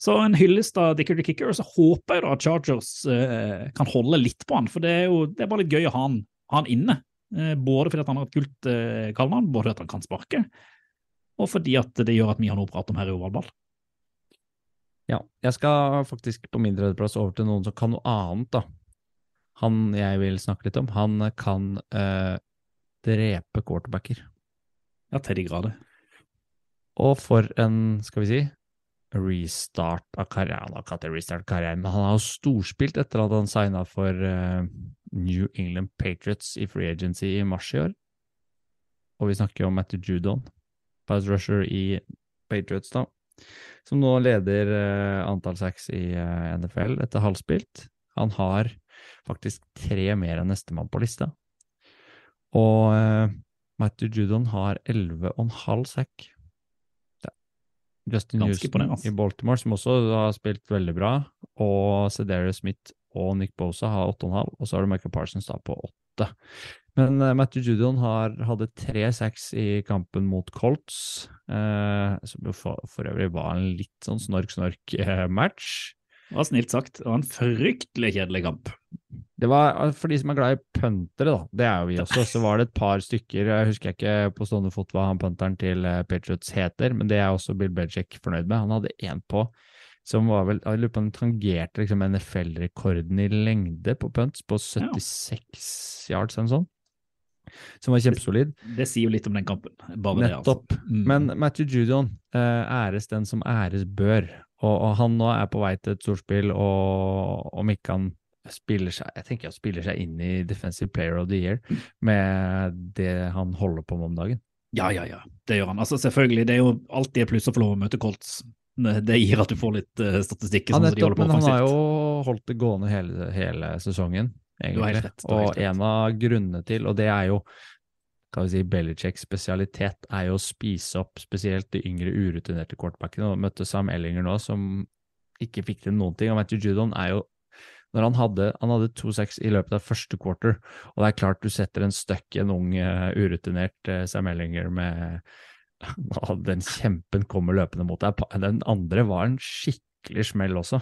Så en hyllest av Dicker the Kicker, og så håper jeg da at Chargers eh, kan holde litt på han, for det er jo det er bare litt gøy å ha han, ha han inne. Eh, både fordi at han har et kult eh, kallenavn, både fordi at han kan sparke, og fordi at det gjør at vi har noe å prate om her i ovalball. Ja, jeg skal faktisk på min tredjeplass over til noen som kan noe annet, da. Han jeg vil snakke litt om, han kan eh, drepe quarterbacker. Ja, til de grader. Og for en, skal vi si, restart av karrieren. Han har restart karrieren, men han har jo storspilt etter at han signa for eh, New England Patriots i free agency i mars i år. Og vi snakker jo om Matthew Judon, pass rusher i Patriots, da. Som nå leder eh, antall sacks i eh, NFL etter halvspilt. Han har faktisk tre mer enn nestemann på lista. Og eh, Matthew Judon har 11,5 sack. Justin Houston i Baltimore, som også har spilt veldig bra, og Cedarius Smith og Nick Bosa har 8,5, og så har du Michael Parsons da på 8. Men uh, Matthew Judon har, hadde tre sacks i kampen mot Colts, uh, som for, for øvrig var en litt sånn snork-snork-match. Det var snilt sagt. Det var en fryktelig kjedelig kamp. Det var eh, for de som er glad i puntere, da, det er jo vi også, så var det et par stykker Jeg husker ikke på stående fot hva han punteren til eh, Patriots heter, men det er også Bill Belichick fornøyd med. Han hadde én på som var vel Jeg lurer på han tangerte liksom NFL-rekorden i lengde på punts, på 76 yards eller noe sånt. Som var kjempesolid. Det sier jo litt om den kampen. Bare det, altså. Mm. Men Matthew Judon, eh, æres den som æres bør. Og, og han nå er på vei til et storspill, og om ikke han spiller seg jeg tenker han spiller seg inn i Defensive Player of the Year med det han holder på med om dagen. Ja, ja, ja. Det gjør han. Altså, selvfølgelig, det er jo alltid et pluss å få lov å møte Colts. Det det gir at du får litt uh, statistikk. Ja, sånn de nettopp, på men han har jo holdt det gående hele, hele sesongen, egentlig. rett, Og en av grunnene til, og det er jo kan vi si Belichicks spesialitet, er jo å spise opp spesielt de yngre urutinerte quarterbackene. Og møtte Sam Ellinger nå, som ikke fikk til noen ting. Og Matthew Judon er jo når han hadde, han hadde 2-6 i løpet av første quarter, og det er klart du setter en støkk en ung, uh, urutinert uh, Sam Ellinger med uh, Den kjempen kommer løpende mot deg. Den andre var en skikkelig smell også.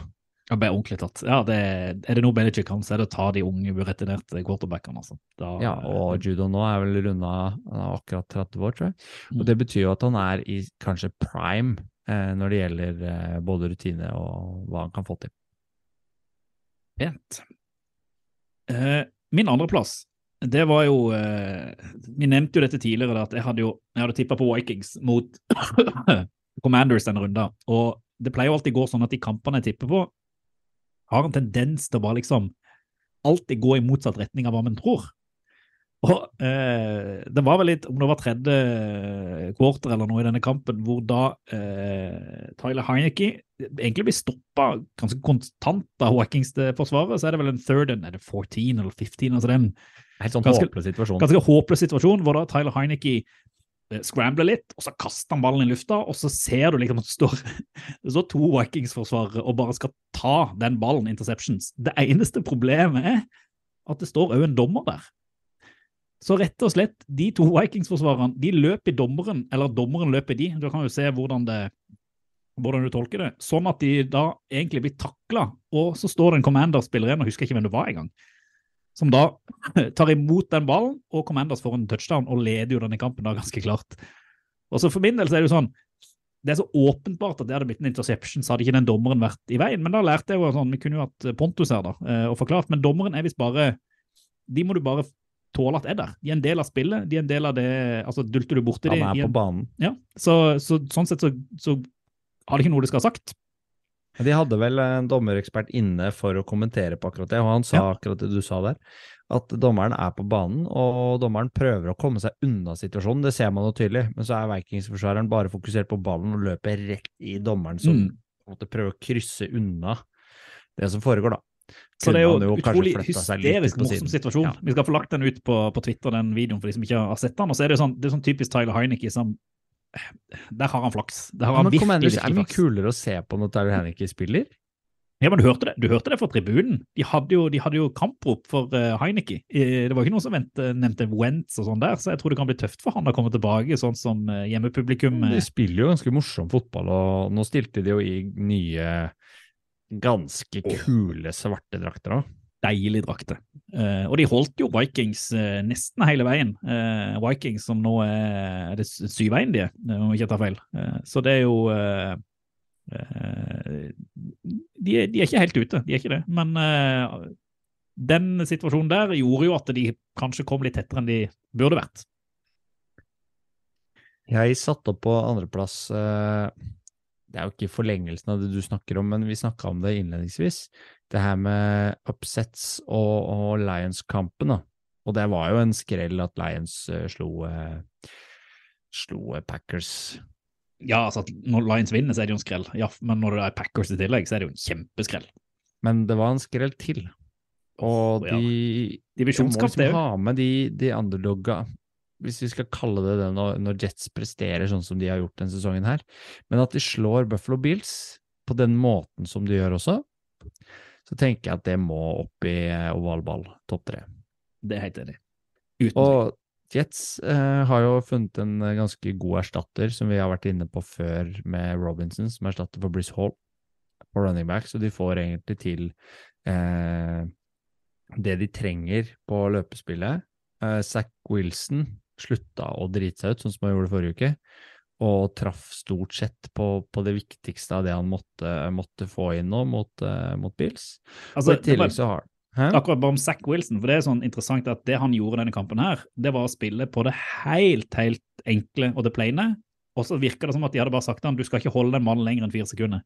Ja, ble ordentlig tatt. Ja, det, er det noe Belichick kan, så er det å ta de unge, uretinerte quarterbackene. Altså. Da, Ja, og Judo nå er vel runda Han er akkurat 30 år, tror jeg. Mm. Og det betyr jo at han er i kanskje prime eh, når det gjelder eh, både rutine og hva han kan få til. Pent. Eh, min andreplass, det var jo eh, Vi nevnte jo dette tidligere, da, at jeg hadde jo jeg hadde tippa på Vikings mot Commanders denne runden. Og det pleier jo alltid å gå sånn at de kampene jeg tipper på, har en tendens til å bare liksom alltid gå i motsatt retning av hva man tror. Og eh, det var vel litt, om det var tredje quarter eller noe i denne kampen, hvor da eh, Tyler Heineke egentlig blir stoppa ganske konstant av Vikings-forsvaret. Så er det vel en third and er det 14 eller 15? altså er en Helt sånn Ganske- håpløs situasjon. ganske håpløs situasjon, hvor da Tyler Heineke eh, scrambler litt, og så kaster han ballen i lufta, og så ser du liksom at det står, det står to Vikings-forsvarere og bare skal ta den ballen, interceptions. Det eneste problemet er at det står òg en dommer der. Så rett og slett, de to Vikings-forsvarerne de løper i dommeren, eller dommeren løper i de. Du kan jo se hvordan, det, hvordan du tolker det. Sånn at de da egentlig blir takla, og så står det en commander-spiller igjen, og husker ikke hvem det var engang, som da tar imot den ballen, og Commanders får en touchdown og leder jo denne kampen da ganske klart. Og så For min del så er det jo sånn Det er så åpenbart at det hadde blitt en interception, så hadde ikke den dommeren vært i veien. Men da lærte jeg jo sånn Vi kunne jo hatt Pontus her da, eh, og forklart, men dommeren er visst bare De må du bare tåle at er der. De er en del av spillet. De er en del av det Altså, dulter du borti Han de er de, på en- banen. Ja, så, så sånn sett så, så har det ikke noe du skal ha sagt. De hadde vel en dommerekspert inne for å kommentere på akkurat det, og han sa Ja. akkurat det du sa der. At dommeren er på banen, og dommeren prøver å komme seg unna situasjonen. Det ser man jo tydelig, men så er Vikings-forsvareren bare fokusert på ballen og løper rett i dommeren, som Mm. måtte prøve å krysse unna det som foregår, da. Så det er jo jo utrolig hysterisk morsom situasjon. Ja. Vi skal få lagt den ut på, på Twitter, den videoen, for de som ikke har sett den. Og så er det sånn, det er sånn typisk Tyler Heineke som Der har han flaks. Der har han men virkelig, Commanders er det mye kulere å se på når Tyler Hanneke spiller. Ja, men du hørte det, du hørte det fra tribunen. De hadde jo, de hadde jo kamprop for uh, Heineke. Eh, Det var ikke noen som ventet, nevnte Wentz og sånn der, så jeg tror det kan bli tøft for han å komme tilbake, sånn som uh, hjemmepublikum. De eh, spiller jo ganske morsom fotball, og nå stilte de jo i nye, ganske kule svarte drakter òg. Deilig drakter. Eh, og de holdt jo Vikings eh, nesten hele veien. Eh, Vikings som nå er, er det syveien de er, om jeg ikke tar feil. Så det er jo de, de er ikke helt ute, de er ikke det. Men den situasjonen der gjorde jo at de kanskje kom litt tettere enn de burde vært. Jeg satte opp på andreplass Det er jo ikke forlengelsen av det du snakker om, men vi snakka om det innledningsvis. Det her med upsets og, og Lions-kampen, da. Og det var jo en skrell at Lions uh, slo, uh, slo eh, Packers. Ja, altså at Når Lions vinner, så er det jo en skrell. Ja, men når det er Packers i tillegg, så er det jo en kjempeskrell. Men det var en skrell til. Og Ja. de, Divisjonskamp, det liksom òg. ha med de, de underdogga, hvis vi skal kalle det det når, når Jets presterer sånn som de har gjort denne sesongen her. Men at de slår Buffalo Bills på den måten som de gjør også, så tenker jeg at det må opp i eh, ovalball, topp tre. Det er helt enig. Uten. Og Jets eh, har jo funnet en eh, ganske god erstatter, som vi har vært inne på før med Robinson, som erstatter for Brice Hall på running back, så de får egentlig til eh, det de trenger på løpespillet. Eh, Zack Wilson slutta å drite seg ut, sånn som han gjorde forrige uke, og traff stort sett på, på det viktigste av det han måtte, måtte få inn nå mot, uh, mot Bills. Altså, og i tillegg så har Hæ? Akkurat bare om Zack Wilson, for det er sånn interessant at det han gjorde denne kampen her, det var å spille på det helt, helt enkle og det plaine. Og så virker det som at de hadde bare sagt til han, du skal ikke holde den mannen lenger enn fire sekunder.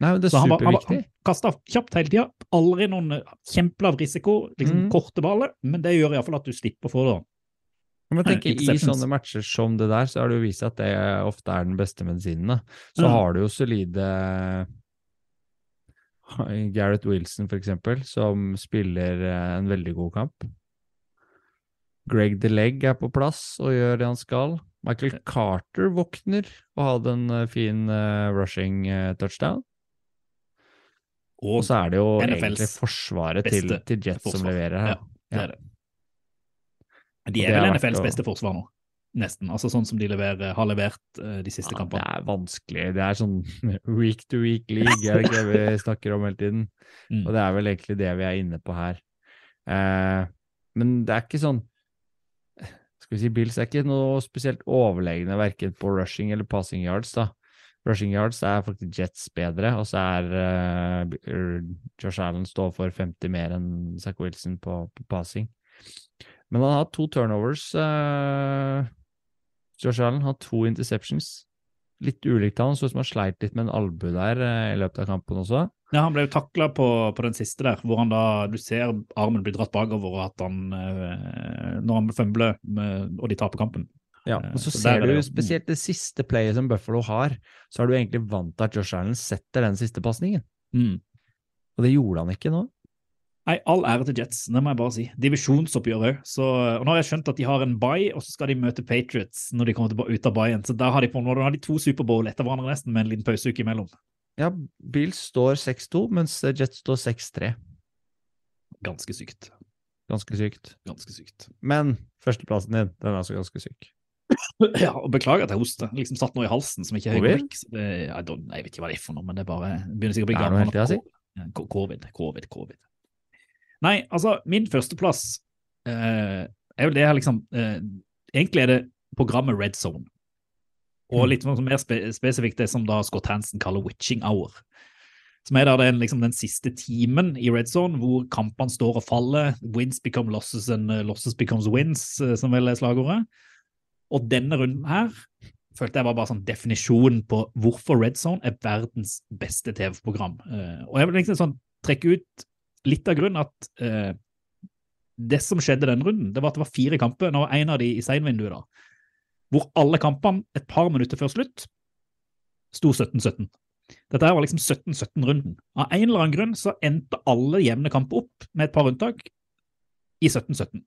Nei, men det er Så han, var- han, var- han kasta kjapt hele tida. Aldri noen eh, kjempelav risiko, liksom Mm. korte baller, men det gjør iallfall at du slipper å få det. Men tenk, I sånne matcher som det der, så har det jo vist seg at det ofte er den beste medisinen. da. Så Ja. har du jo solide Gareth Wilson, for eksempel, som spiller eh, en veldig god kamp. Greg DeLegg er på plass og gjør det han skal. Michael Carter våkner og hadde en eh, fin eh, rushing eh, touchdown. Og så er det jo NFLs egentlig forsvaret til, til Jets som leverer her. Ja, det er det. De er vel NFLs å- beste forsvar nå. Nesten. Altså sånn som de leverer, har levert eh, de siste Ja, det er vanskelig. Det er sånn week to week league, er det ikke det vi snakker om hele tiden? Mm. Og det er vel egentlig det vi er inne på her. Eh, men det er ikke sånn Skal vi si Bills er ikke noe spesielt overlegne verken på rushing eller passing yards, da. Rushing yards er faktisk Jets bedre, og så er uh, Josh Allen står for 50 mer enn Zack Wilson på, på passing. Men han har hatt to turnovers. Uh, Josh Allen har to interceptions. Litt ulikt han, så ut som han sleit litt med en albue der uh, i løpet av kampen også. Ja, Han ble jo takla på, på den siste der, hvor han da, du ser armen bli dratt bakover, og at han uh, Når han fumbler med- og de taper kampen. Ja, og så så ser er du det spesielt det siste playet som Buffalo har, så er du egentlig vant til at Josh Allen setter den siste pasningen. Mm. Og det gjorde han ikke nå. Nei, all ære til Jets, det må jeg bare si. Divisjonsoppgjør òg. Nå har jeg skjønt at de har en bye, og så skal de møte Patriots når de kommer tilbake ut av byen. Så der har de på nå har de to Superbowl etter hverandre nesten, med en liten pauseuke imellom. Ja, Bills står 6-2, mens Jets står 6-3. Ganske sykt. Ganske sykt. Ganske sykt. Men førsteplassen din, den er altså ganske syk. Ja, og beklager at jeg hoster. Liksom satt noe i halsen som ikke er don't- Jeg vet ikke hva det er for noe, men det er bare begynner sikkert å bli gammel. Covid, covid, covid. Nei, altså, min førsteplass eh, er vel det her liksom eh, Egentlig er det programmet Red Zone. Og Mm. litt sånn mer spe spesifikt det som da Scott Hansen kaller witching hour. Som er da den, liksom, den siste timen i Red Zone, hvor kampene står og faller. Wins become losses and uh, losses becomes wins, eh, som vel er slagordet. Og denne runden her følte jeg var bare sånn definisjonen på hvorfor Red Zone er verdens beste TV-program. Eh, og jeg vil liksom sånn trekke ut litt av grunnen at eh, det som skjedde den runden, det var at det var fire kamper, nå var en av de i seinvinduet, da, hvor alle kampene et par minutter før slutt sto 17-17. Dette her var liksom 17-17-runden. Av en eller annen grunn så endte alle jevne kamper opp, med et par unntak, i 17-17.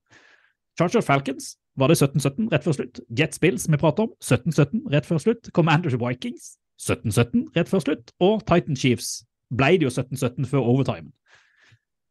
Charger Falcons var det 17-17 rett før slutt. Jets Bills, som vi prater om, 17-17 rett før slutt. Commanders Vikings 17-17 rett før slutt. Og Titan Chiefs ble det jo 17-17 før overtime.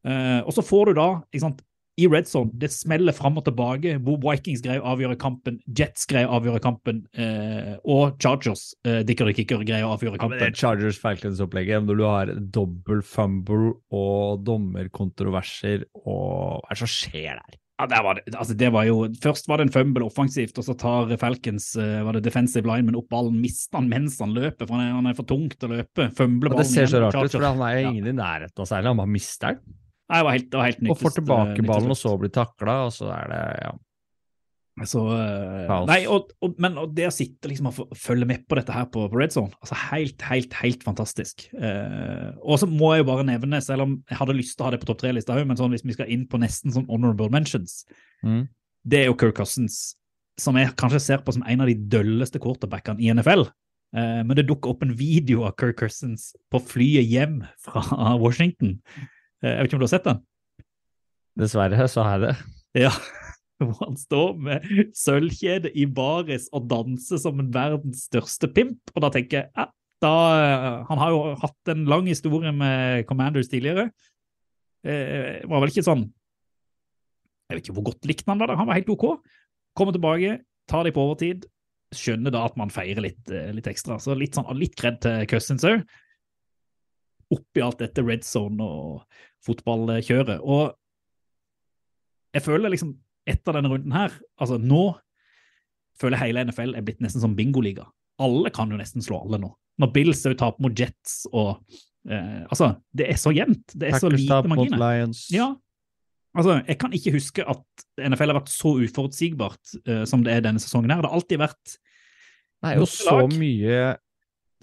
Eh, og så får du da sant, i red zone, det smeller fram og tilbake. Hvor Vikings greier å avgjøre kampen, Jets greier å avgjøre kampen, uh, og Chargers, eh, Dicker Kicker, greier å avgjøre kampen. Ja, men det det Chargers Falcons-opplegget, når du har dobbel fumble og dommerkontroverser og Hva er det som skjer der? Ja, der var det, altså det var jo, Først var det en fumble offensivt, og så tar Falcons var det defensive lineman opp ballen, mister han mens han løper, for han er, han er for tung til å løpe. Fumbler Og det ser så rart ut, for han er jo Ja. ingen i nærheten av særlig, han bare mister den. Nei, det var helt, det var helt Og får tilbake eh, ballen, og så blir takla, og så er det ja. Så, eh, nei, og, og, men og det å sitte liksom og følge med på dette her på, på Red Zone, altså helt, helt, helt fantastisk. Eh, og så må jeg jo bare nevne, selv om jeg hadde lyst til å ha det på topp tre-lista òg, men sånn, hvis vi skal inn på nesten sånn honorable mentions, Mm. det er jo Kirk Cousins, som jeg kanskje ser på som en av de dølleste quarterbackene i NFL. Eh, men det dukker opp en video av Kirk Cousins på flyet hjem fra Washington. Eh, jeg vet ikke om du har sett den? Dessverre så er det. Ja, hvor han står med sølvkjede i baris og danser som en verdens største pimp. Og da tenker jeg, ja, da, han har jo hatt en lang historie med Commanders tidligere. Eh, var vel ikke sånn, jeg vet ikke hvor godt likte han var da, han var helt ok. Kommer tilbake, tar de på overtid, skjønner da at man feirer litt, eh, litt ekstra. Så litt sånn, litt kred til Cousins òg. Oppi alt dette red zone og fotballkjøret. Og jeg føler liksom etter denne runden her, altså nå føler jeg hele NFL er blitt nesten som bingoliga. Alle kan jo nesten slå alle nå. Når Bills òg taper mot Jets og eh, Altså, det er så jevnt. Det er så lite marginer. Ja. Altså, jeg kan ikke huske at NFL har vært så uforutsigbart eh, som det er denne sesongen her. Det har alltid vært Det er jo så mye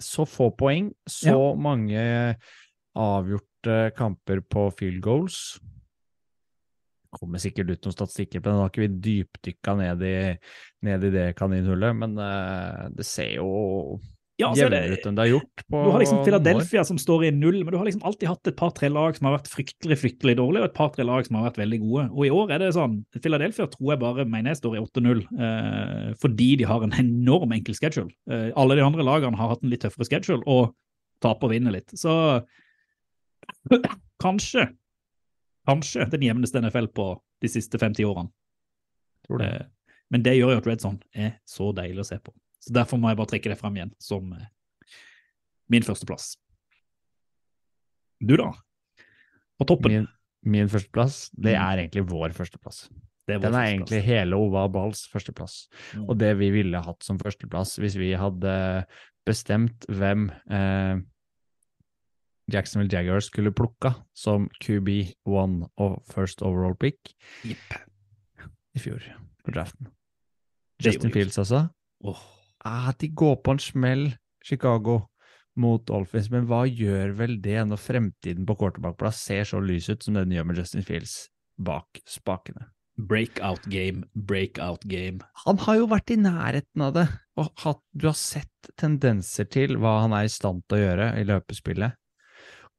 Så få poeng, så mange avgjorte kamper på field goals. Det kommer sikkert ut noen statistikker på det, nå har ikke vi dypdykka ned i, ned i det kaninhullet, men eh, det ser jo ja, så er jevnere ut enn det er gjort på Du har liksom Philadelphia år. Som står i null, men du har liksom alltid hatt et par-tre lag som har vært fryktelig fryktelig dårlige, og et par-tre lag som har vært veldig gode. Og i år er det sånn Philadelphia tror jeg bare mener jeg står i 8-0, eh, fordi de har en enorm enkel schedule. Eh, alle de andre lagene har hatt en litt tøffere schedule og taper og vinner litt. Så kanskje Kanskje den jevneste NFL på de siste 50 årene. Tror det. Eh, men det gjør jo at Red Zone er så deilig å se på. Så Derfor må jeg bare trekke det frem igjen som eh, min førsteplass. Du, da? På toppen? Min, min førsteplass, det Mm. er egentlig vår førsteplass. Er vår Den er egentlig hele Ova Balls førsteplass. Mm. Og det vi ville hatt som førsteplass hvis vi hadde bestemt hvem eh, Jacksonville Jaguars skulle plukka som QB1 og first overall pick yep. i fjor på draften. Justin Fields, altså. Åh. Ah, de går på en smell, Chicago, mot Dolphins, men hva gjør vel det når fremtiden på quarterbackplass ser så lys ut som den gjør med Justin Fields bak spakene? Breakout game, breakout game. Han har jo vært i nærheten av det, og hatt, du har sett tendenser til hva han er i stand til å gjøre i løpespillet.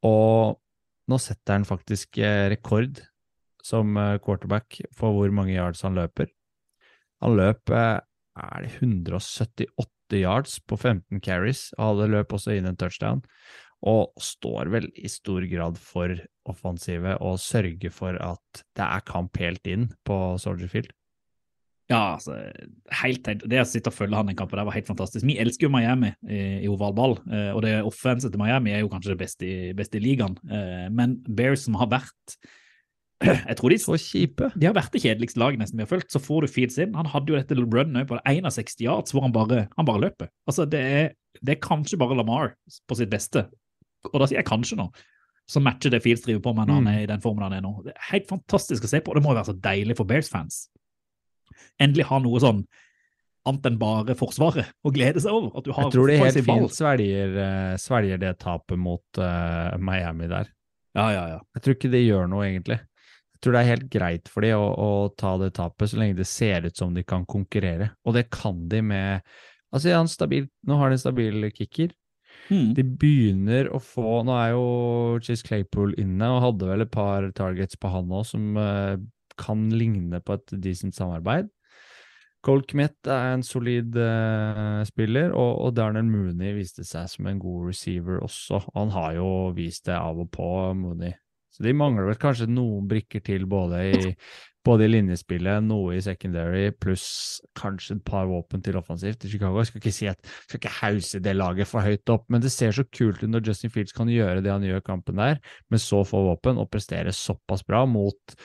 Og nå setter han faktisk eh, rekord som eh, quarterback for hvor mange yards han løper. Han løp eh, er det 178 yards på 15 carries, og hadde løp også inn en touchdown. Og står vel i stor grad for offensivet og sørger for at det er kamp helt inn på Soldier Field. Ja, altså, helt, helt, Det å sitte og følge han den kampen der var helt fantastisk. Vi elsker jo Miami i, i ovalball, eh, og det offenset til Miami er jo kanskje det beste beste i ligaen. Eh, men Bears som har vært Jeg tror de, Så kjipe. de har vært det kjedeligste laget nesten vi har fulgt. Så får du feeds inn. Han hadde jo dette runet på 61 yards hvor han bare, han bare løper. Altså, det er, det er kanskje bare Lamar på sitt beste, og da sier jeg kanskje nå, som matcher det Fields driver på med når han Mm. er i den formen han er nå. Det er helt fantastisk å se på, og det må jo være så deilig for Bears-fans. Endelig ha noe sånn annet enn bare Forsvaret å glede seg over. At du har Jeg tror de helt fint svelger, eh, svelger det tapet mot uh, Miami der. Ja, ja, ja. Jeg tror ikke det gjør noe, egentlig. Jeg tror det er helt greit for de å, å ta det tapet, så lenge det ser ut som de kan konkurrere. Og det kan de med Altså, ja, stabil, nå har de en stabil kicker. Mm. De begynner å få Nå er jo Chase Claypool inne, og hadde vel et par targets på han òg, som uh, kan ligne på et decent samarbeid. Cole Kmet er en solid uh, spiller, og, og Darnell Mooney viste seg som en god receiver også. Han har jo vist det av og på, Mooney. Så de mangler vel kanskje noen brikker til, både i, både i linjespillet, noe i secondary, pluss kanskje et par våpen til offensivt i Chicago. Jeg skal ikke si at skal ikke hause det laget for høyt opp, men det ser så kult ut når Justin Fields kan gjøre det han gjør i kampen der, med så få våpen, og prestere såpass bra mot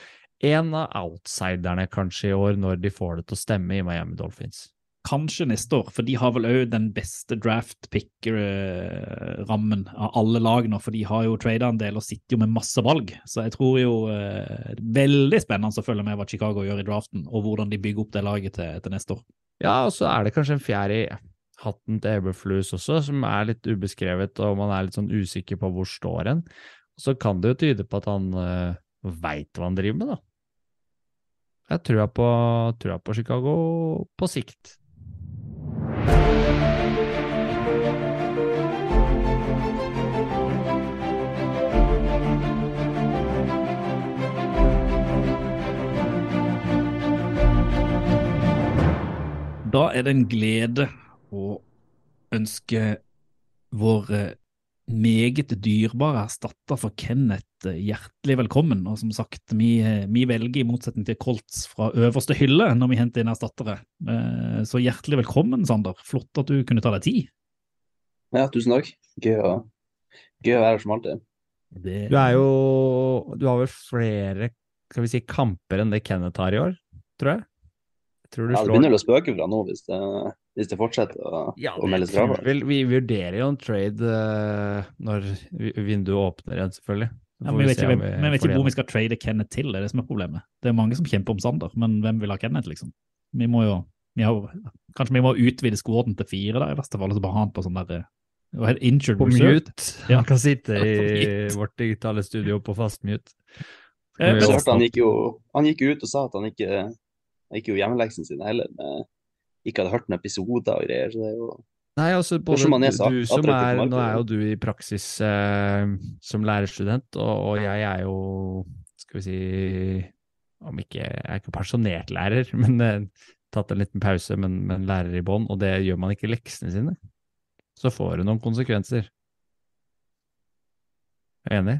en av outsiderne kanskje i år, når de får det til å stemme i Miami Dolphins. Kanskje neste år, for de har vel òg den beste draft pick-rammen av alle lag nå, for de har jo trada en del og sitter jo med masse valg. Så jeg tror jo eh, Veldig spennende å følge med hva Chicago gjør i draften, og hvordan de bygger opp det laget til, til neste år. Ja, og så er det kanskje en fjerde i hatten til Eberflus også, som er litt ubeskrevet, og man er litt sånn usikker på hvor står en. Så kan det jo tyde på at han eh, veit hva han driver med, da. Jeg tror på, tror på Chicago på sikt. Da er det en glede å ønske vår eh, meget dyrebare erstatter for Kenneth eh, hjertelig velkommen. Og som sagt, vi, eh, vi velger i motsetning til Colts fra øverste hylle når vi henter inn erstattere. Så hjertelig velkommen, Sander. Flott at du kunne ta deg tid. Ja, tusen takk. Gøy å, gøy å være her som alltid. Det... Du er jo Du har vel flere skal vi si, kamper enn det Kenneth har i år, tror jeg? Jeg du ja, det begynner å spøke fra nå, hvis det, hvis det fortsetter å, ja, å melde fra. Vel, vi vurderer jo en trade uh, når vinduet åpner igjen, selvfølgelig. Ja, men vi vet ikke, vi, vet ikke hvor vi skal trade Kenneth til, det er det som er problemet. Det er mange som kjemper om Sander, men hvem vil ha Kenneth, liksom? Vi må jo vi har, Kanskje vi må utvide squaden til fire, da, i verste fall, og så bare ha han på sånn der Injured på mute. Ja. Han kan sitte i vårt digitale studio på fast mute. Eh, men, han gikk jo han gikk ut og sa at han ikke han gikk jo hjemmeleksene sine heller, med, ikke hadde hørt noen episoder og greier. så det er jo Nei, altså både, som er du som er, Nå er jo du i praksis eh, som lærerstudent, og, og, jeg er jo, skal vi si om ikke, Jeg er ikke pensjonert lærer, men eh, tatt en liten pause, men, men lærer i bånn, og det gjør man ikke leksene sine. Så får det noen konsekvenser. Er du enig?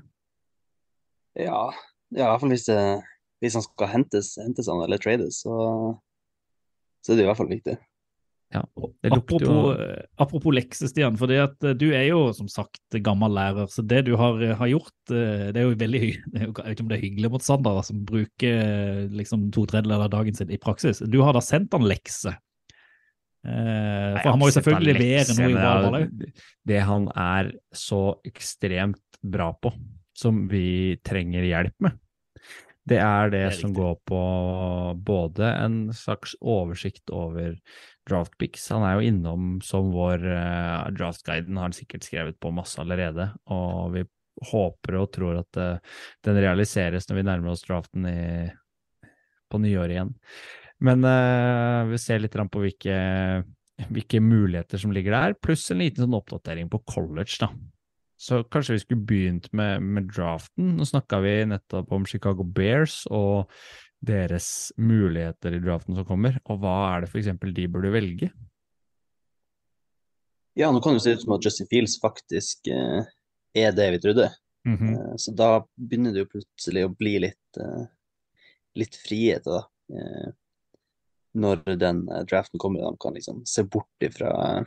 Ja, ja, i hvert fall hvis, det, hvis han skal hentes, hentes han eller trades, så, så er det i hvert fall viktig. Ja, det lukter apropos, jo Apropos lekse, Stian. For at du er jo som sagt gammel lærer. Så det du har, har gjort, det er jo veldig hyggelig. Jeg vet ikke om det er hyggelig mot Sander, som bruker liksom to tredjedeler av dagen sin i praksis. Du har da sendt han lekse. Eh, for han må jo selvfølgelig levere noe i valgballet. Det han er så ekstremt bra på, som vi trenger hjelp med, det er det, det er som går på både en slags oversikt over draft picks. Han er jo innom som vår uh, draftguiden har han sikkert skrevet på masse allerede, og vi håper og tror at uh, den realiseres når vi nærmer oss draften i, på nyåret igjen. Men uh, vi ser litt på hvilke, hvilke muligheter som ligger der, pluss en liten sånn oppdatering på college, da. Så kanskje vi skulle begynt med, med draften. Nå snakka vi nettopp om Chicago Bears og deres muligheter i draften som kommer, og hva er det f.eks. de burde velge? Ja, nå kan det se ut som at Justin Fields faktisk eh, er det vi trodde. Mm -hmm. eh, så da begynner det jo plutselig å bli litt, eh, litt frihet, da. Eh, når den eh, draften kommer, de kan liksom se bort ifra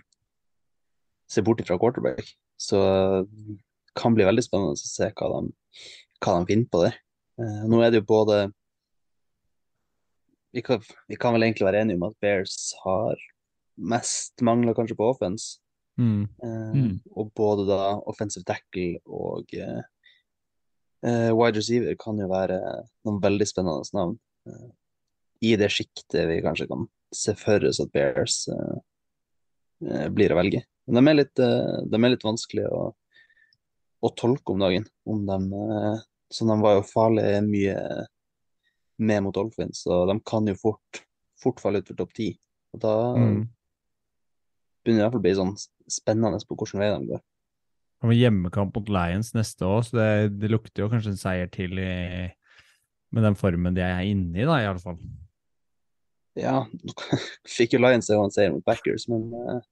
se bort ifra quarterback. Så det kan bli veldig spennende å se hva de, hva de finner på der. Eh, nå er det jo både vi kan, vi kan, vel egentlig være enige om at Bears har mest mangler kanskje på offense. Mm. Eh, mm. Og både da offensive tackle og eh, wide receiver kan jo være noen veldig spennende navn. I det sjiktet vi kanskje kan se for oss at Bears eh, blir å velge. Men de er litt, de er litt vanskelige å, å, tolke om dagen. Om de, så de var jo farlig mye med mot Dolphins, og de kan jo fort, fort falle ut for topp ti. Og da mm. begynner det i hvert fall å bli sånn spennende på hvilken vei de går. Det blir hjemmekamp mot Lions neste år, så det, det, lukter jo kanskje en seier til i, med den formen de er inne i, da, i alle fall. Ja, fikk jo Lions en seier mot Backers, men eh,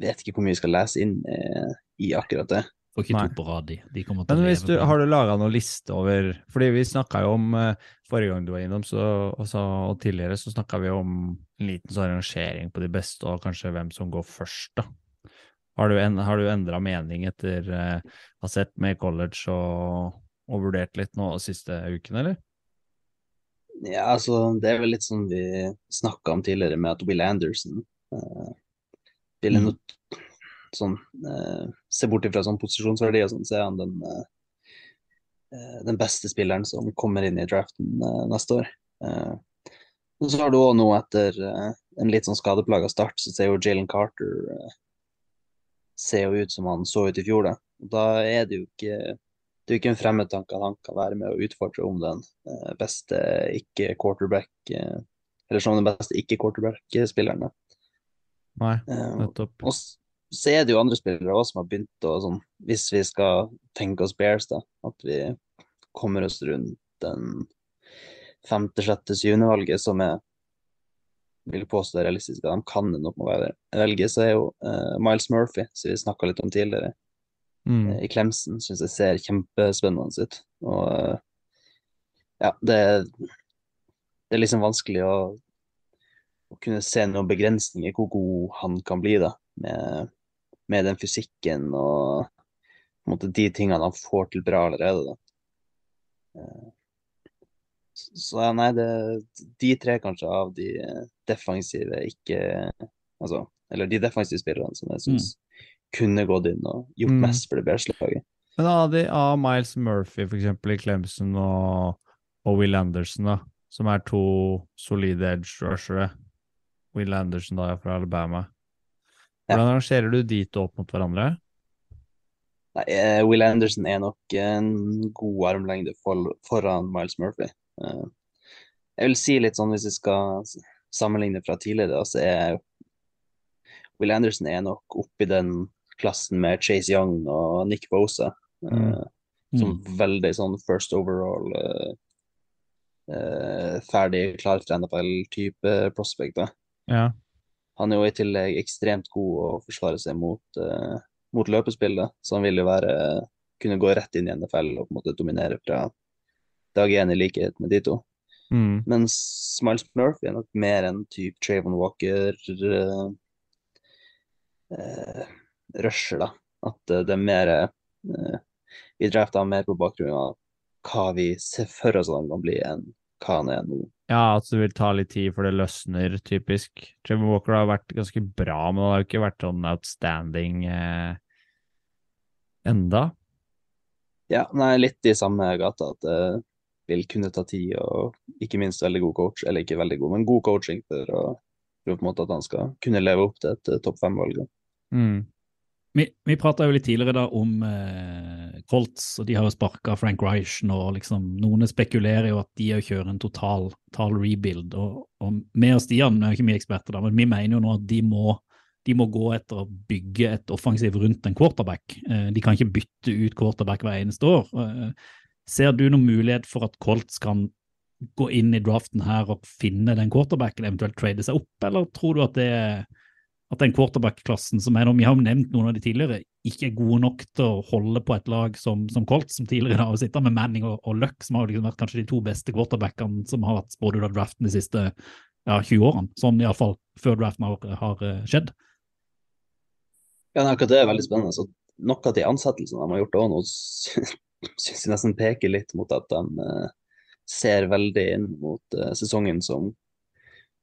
vet ikke hvor mye vi skal lese inn eh, i akkurat det. Får ikke to på rad, de. de kommer til Men hvis du, har du laga noen liste over Fordi vi snakka jo om eh, Forrige gang du var innom, så, og, så, og tidligere, så snakka vi om en liten sånn rangering på de beste, og kanskje hvem som går først, da. Har du, en, har du endra mening etter eh, å ha sett med college og, og vurdert litt nå de siste ukene, eller? Ja, altså, det er vel litt sånn vi snakka om tidligere, med at Will Anderson eh, vil Mm. noe sånn eh, Se bort ifra sånn posisjonsverdi og sånn, så er han den eh, eh, den beste spilleren som kommer inn i draften eh, neste år. Eh, og så har du òg nå, etter eh, en litt sånn skadeplaga start, så ser jo Jalen Carter ser jo ut som han så ut i fjor, da. Og da er det jo ikke det er jo ikke en fremmed tanke at han kan være med og utfordre om den beste ikke-quarterback Eller som den beste ikke-quarterback-spilleren. Nei, Eh, nettopp. og så er det jo andre spillere òg som har begynt å sånn Hvis vi skal tenke oss Bears, da, at vi kommer oss rundt den femte, sjette, syvende valget, som jeg vil påstå er realistisk, de kan ende opp med å velge, så er jo eh, Miles Murphy, som vi snakka litt om tidligere, Mm. eh, i Clemson, syns jeg ser kjempespennende ut. Og ja, det, det er liksom vanskelig å, å kunne se noen begrensninger hvor god han kan bli, da, med, med den fysikken og måte, de tingene han får til bra allerede. da. Eh, Så nei, det, de tre kanskje av de defensive ikke Altså, eller de defensive spillerne som jeg syns kunne gått inn og gjort Mm. mest for det Bears-laget. Men av, de, av Miles Murphy, eksempel, i Clemson, og, og Will Anderson, da, som er to solide edge rushere. Will Anderson da er fra Alabama. Ja. Hvordan rangerer du de to opp mot hverandre? Nei, uh, Will Anderson er nok en god armlengde for, foran Miles Murphy. Uh, jeg vil si litt sånn, hvis vi skal sammenligne fra tidligere, så er Will Anderson er nok oppi den klassen med Chase Young og Nick Bosa. eh, Mm. Som veldig sånn first overall uh, uh, ferdig, klar for NFL-type prospekter. Ja. Han er jo i tillegg ekstremt god å forsvare seg mot, uh, mot løpespillet, så han vil jo være kunne gå rett inn i NFL og på en måte dominere fra dag én, i likhet med de to. Mm. Mens Smiles Murphy er nok mer en type Trayvon Walker uh, uh, rusher, da. At uh, det er mer Vi drafter ham mer på bakgrunn av hva vi ser for oss han kan bli, enn hva han er nå. Ja, at det vil ta litt tid før det løsner, typisk. Trevor Walker har vært ganske bra, men han har jo ikke vært sånn outstanding eh, enda. Ja, nei, litt i samme gata. At det vil kunne ta tid, og ikke minst veldig god coach. Eller ikke veldig god, men god coaching for, å, for på en måte at han skal kunne leve opp til et eh, topp fem-valg. Mm. Vi, vi prata jo litt tidligere da om eh, Colts, og de har jo sparka Frank Reich nå. liksom, Noen spekulerer jo at de òg kjører en total, total rebuild. og, og Vi og Stian vi er jo ikke mye eksperter, da, men vi mener jo nå at de må, de må gå etter å bygge et offensiv rundt en quarterback. Eh, de kan ikke bytte ut quarterback hver eneste år. Eh, ser du noen mulighet for at Colts kan gå inn i draften her og finne den quarterbacken, eventuelt trade seg opp, eller tror du at det er at den quarterback-klassen som er nå, vi har nevnt noen av de tidligere, ikke er gode nok til å holde på et lag som, som Colts, som tidligere har sittet med Manning og, og Luck, som har liksom vært kanskje de to beste quarterbackene som har vært spådd ut av draften de siste ja, 20 årene, sånn iallfall før draften har, har eh, skjedd. Ja, akkurat det er veldig spennende. Så noe av de ansettelsene de har gjort òg nå, syns jeg nesten peker litt mot at de eh, ser veldig inn mot eh, sesongen som,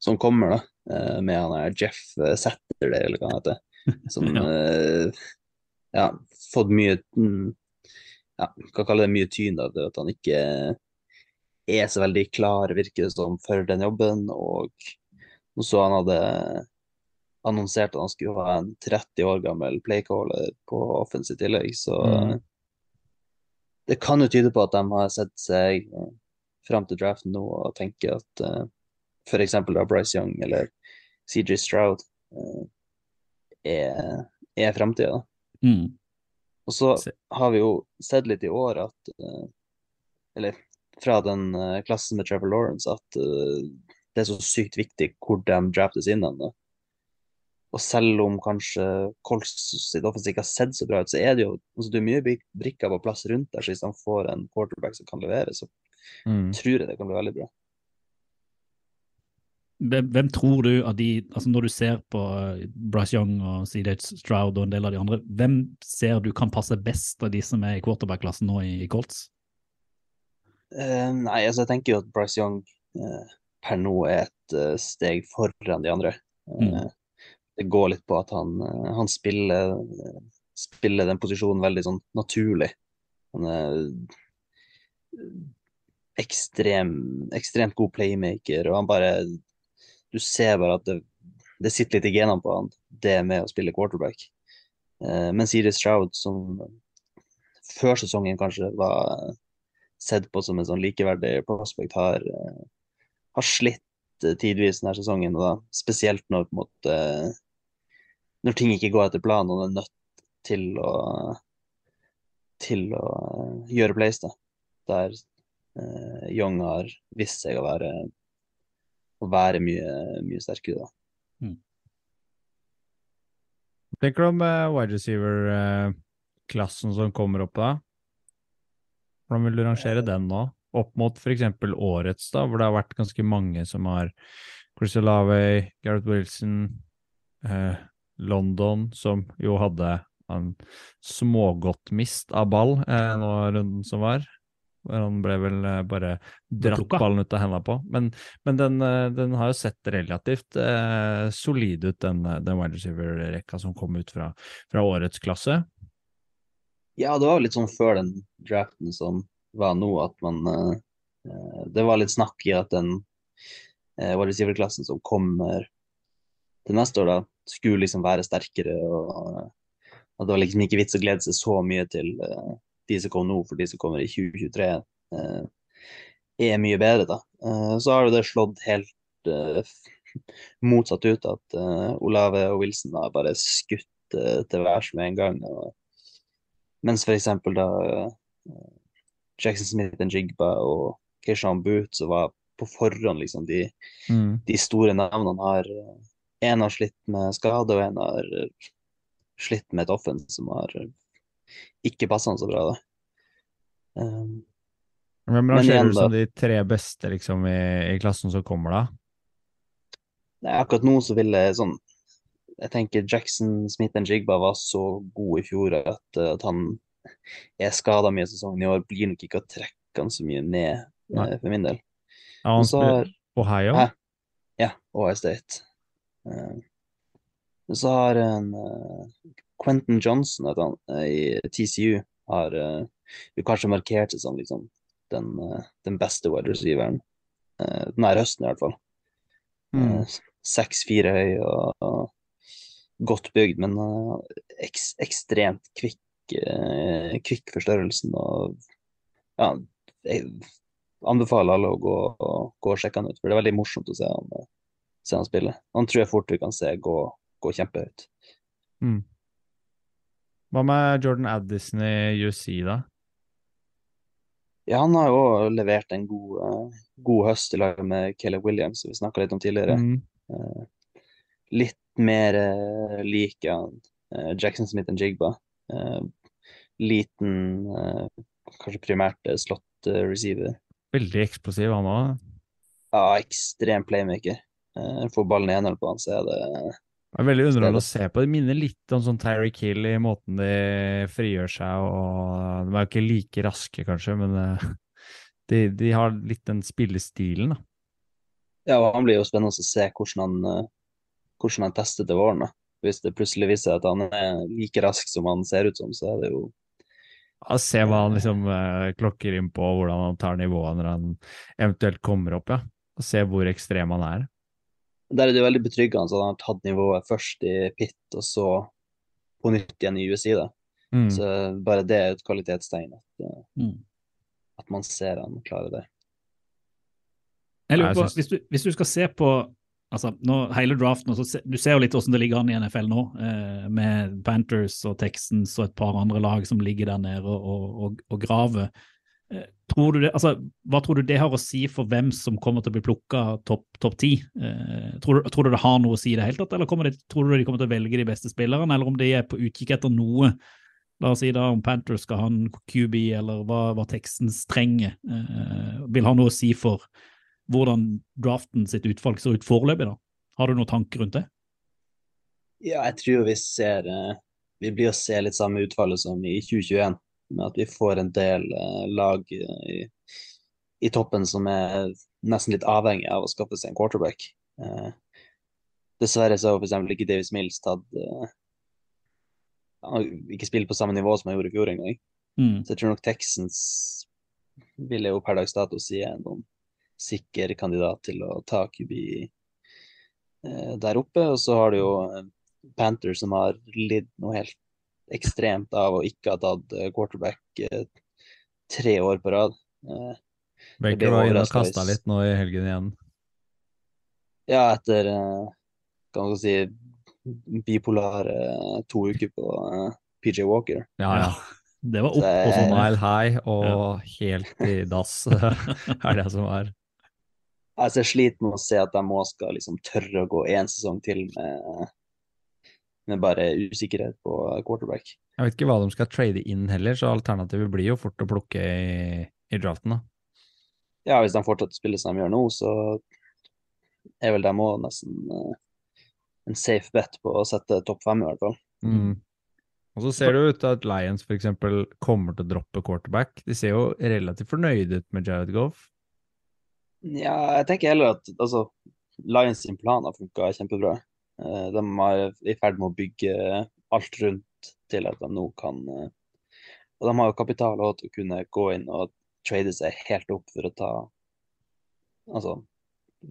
som kommer, da. Eh, med han der Jeff Setter Saturday, eller hva han heter. Som Ja. eh, ja, fått mye mm, Ja, kan kalle det mye tyn av det, at han ikke er så veldig klar, virker det som, for den jobben. Og så han hadde annonsert at han skulle ha en 30 år gammel playcaller på offensiv tillegg, så Mm. det kan jo tyde på at de har sett seg eh, fram til draften nå og tenker at uh, f.eks. da Bryce Young eller CJ Stroud eh, er, er framtida. Mm. Og så har vi jo sett litt i år at eh, Eller fra den eh, klassen med Trevor Lawrence at det er så sykt viktig hvor de draftes inn hen. Og selv om kanskje Colts sitt offensiv ikke har sett så bra ut, så er det jo altså det er mye brikker på plass rundt der, så hvis de får en quarterback som kan levere, så Mm. tror jeg det kan bli veldig bra. Hvem, hvem tror du av de, altså når du ser på eh, Bryce Young og C.D. Stroud og en del av de andre, hvem ser du kan passe best av de som er i quarterback-klassen nå i, i Colts? Uh, nei, altså jeg tenker jo at Bryce Young uh, per nå er et uh, steg foran de andre. Mm. Det går litt på at han, han spiller, spiller den posisjonen veldig sånn naturlig. Han er ekstrem, ekstremt god playmaker, og han bare Du ser bare at det, det sitter litt i genene på han, det med å spille quarterback. Eh, men Iris Stroud, som før sesongen kanskje var sett på som en sånn likeverdig prospect, har, eh, har slitt eh, tidvis denne sesongen. Da, spesielt når, måte, når ting ikke går etter planen og man er nødt til å, til å eh, gjøre plays. Da. Der eh, Young har vist seg å være, å være mye, mye sterkere. Da. Tenker du om uh, wide receiver-klassen som kommer opp da? Hvordan vil du rangere den nå? Opp mot f.eks. årets, da, hvor det har vært ganske mange som har Chris Olavey, Gareth Wilson, eh, London, som jo hadde en smågodt mist av ball eh, nå runden som var. Hvor Han ble vel eh, bare dratt ballen ut av hendene på. Men, men den, eh, den har jo sett relativt eh, solid ut, den, eh, den wide receiver-rekka som kom ut fra, fra årets klasse. Ja, det var litt sånn før den draften som var nå, at man eh, Det var litt snakk i at den eh, wide receiver-klassen som kommer til neste år, da, skulle liksom være sterkere. og at det var liksom ikke vits å glede seg så mye til eh, de som kommer nå, for de som kommer i 2023, eh, er mye bedre. da. Eh, så har jo det slått helt eh, motsatt ut, at Olave og Wilson har bare skutt til værs med en gang. og mens eksempel da Jackson Smith og Jigba og Keishan Booth, som var på forhånd liksom de, de store navnene, har En har slitt med skade, og en har slitt med et offense som har ikke passa han så bra. da. Um, Hvem Men rangerer du som de tre beste liksom, i, i klassen som kommer, da? Nei, akkurat nå så vil jeg sånn Jeg tenker Jackson Smith og Jigba var så god i fjor at, uh, at han er skada mye i sesongen i år. Blir nok ikke å trekke han så mye ned, Nei. uh, for min del. Ja, han så Ohio? Hæ? Ja, Ohio State. Uh, så har en uh, Quentin Johnson heter han, uh, i TCU har uh, kanskje markert seg som liksom den, uh, den beste wide receiveren uh, denne høsten, i hvert fall. Mm. Eh, 6-4 høy og, og godt bygd, men eh, eks, ekstremt kvikk, eh, kvikk for størrelsen. Og ja, jeg anbefaler alle å gå, og- gå og sjekke han ut, for det er veldig morsomt å se han, eh, se han spille. Han tror jeg fort vi kan se gå, gå kjempehøyt. Mm. Hva med Jordan Addison i UC, da? Ja, han har jo også levert en god, uh, god høst i lag med Caleb Williams, som vi snakka litt om tidligere. Mm. Uh, litt mer uh, lik Jackson Smith enn Jigba. Liten, kanskje primært slått receiver. Veldig eksplosiv, han òg. Ja, ekstrem playmaker. Får ballen i hendene på han, så er det Det er veldig underholdende å se på. Det minner litt om sånn Tyreek Hill i måten de frigjør seg og De er jo ikke like raske, kanskje, men eh, de, de har litt den spillestilen, da. Ja, og han blir jo spennende å se hvordan han, eh, hvordan han tester til våren. da. Hvis det plutselig viser seg at han er like rask som han ser ut som, så er det jo Ja, se hva han liksom eh, klokker inn på, hvordan han tar nivået når han eventuelt kommer opp, ja. Og se hvor ekstrem han er. Der er det veldig betryggende at han har tatt nivået først i pit, og så på nytt igjen i USI. da. Mm. Så bare det er et kvalitetstegn, at, eh, Mm. at man ser han klarer det. Jeg lurer på, hvis, du, hvis du skal se på altså, nå, hele draften, så se, du ser jo litt hvordan det ligger an i NFL nå, eh, med Panthers og Texans og et par andre lag som ligger der nede og, og, og, og graver. Eh, tror det, altså, hva tror du det har å si for hvem som kommer til å bli plukka topp top ti? Eh, tror, tror du det har noe å si i det hele tatt, eller de, tror du de kommer til å velge de beste spillerne, eller om de er på utkikk etter noe? La oss si da om Panthers skal ha en QB, eller hva, hva Texans trenger. Eh, vil ha noe å si for hvordan draften sitt utvalg ser ut foreløpig, da? Har du noen tanker rundt det? Ja, jeg tror vi ser eh, Vi blir å se litt samme utfallet som i 2021, med at vi får en del eh, lag i, i toppen som er nesten litt avhengig av å skaffe seg en quarterback. Eh, dessverre så har f.eks. ikke Davis Mills tatt eh, Han har ikke spilt på samme nivå som han gjorde i fjor engang. Mm. Så jeg tror nok Texans vil jeg jo per dags dato si er noen sikker kandidat til å ta QB eh, der oppe. Og så har du jo Panthers som har lidd noe helt ekstremt av å ikke ha tatt eh, quarterback eh, tre år på rad. Eh, Baker var inne og kasta litt nå i helgen igjen. ja, etter kan man si bipolare to uker på PJ Walker. Ja, ja. Det var opp Så og sånn. Mile high og helt i dass er det som er. Altså, jeg sliter med å se at de må skal liksom tørre å gå én sesong til med, med bare usikkerhet på quarterback. Jeg vet ikke hva de skal trade inn heller, så alternativet blir jo fort å plukke i, i draften. da. Ja, hvis de fortsetter å spille som de gjør nå, så er vel de òg nesten uh, en safe bet på å sette topp fem, i hvert fall. Mm. Og så ser det ut at Lions f.eks. kommer til å droppe quarterback. De ser jo relativt fornøyde ut med Jared Goff. Ja, jeg tenker heller at altså, Lions sin plan har funka kjempebra. Eh, De er i ferd med å bygge alt rundt til at de nå kan eh, Og de har jo kapital til å kunne gå inn og trade seg helt opp for å ta Altså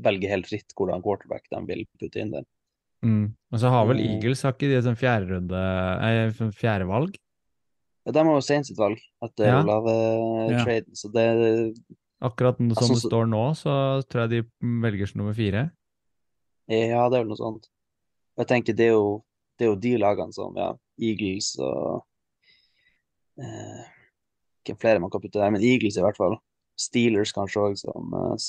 velge helt fritt hvordan quarterback de vil putte inn der. Mm. Og så har vel Mm. Eagles har ikke de sånn fjerde runde, eh, sånn fjerde valg? Ja, De har jo sent sitt valg etter Ja. Olave-traden, så det Akkurat som Altså, det står nå, så tror jeg de velger som nummer fire. Ja, det er vel noe sånt. Og Jeg tenker det er jo, det er jo de lagene som ja, Eagles og eh, Hvem flere man kan putte der, men Eagles i hvert fall. Steelers kanskje òg, som eh,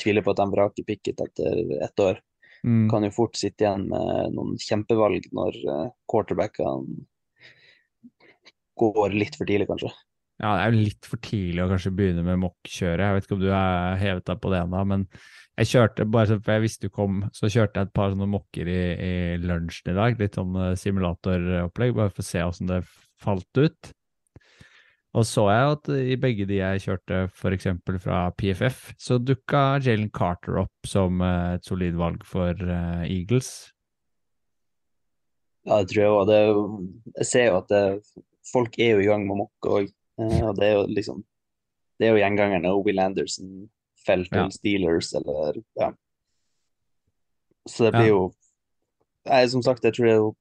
tviler på at de vraker picket etter ett år. Mm. Kan jo fort sitte igjen med noen kjempevalg når eh, quarterbackene går litt for tidlig, kanskje. Ja, det er jo litt for tidlig å kanskje begynne med mock-kjøret. Jeg vet ikke om du er hevet deg på det ennå, men jeg kjørte, bare for jeg visste du kom, så kjørte jeg et par sånne mokker i, i lunsjen i dag. Litt sånn eh, simulatoropplegg, bare for å se åssen det falt ut. Og så jeg at i begge de jeg kjørte, f.eks. fra PFF, så dukka Jalen Carter opp som eh, et solid valg for eh, Eagles. Ja, det tror jeg òg. Jeg ser jo at det, folk er jo i gang med mokk òg. Og det er jo liksom Det er jo gjengangerne. Will Anderson fell til Ja. Steelers, eller Ja. Så det blir Ja. jo Nei, som sagt, jeg tror det er jo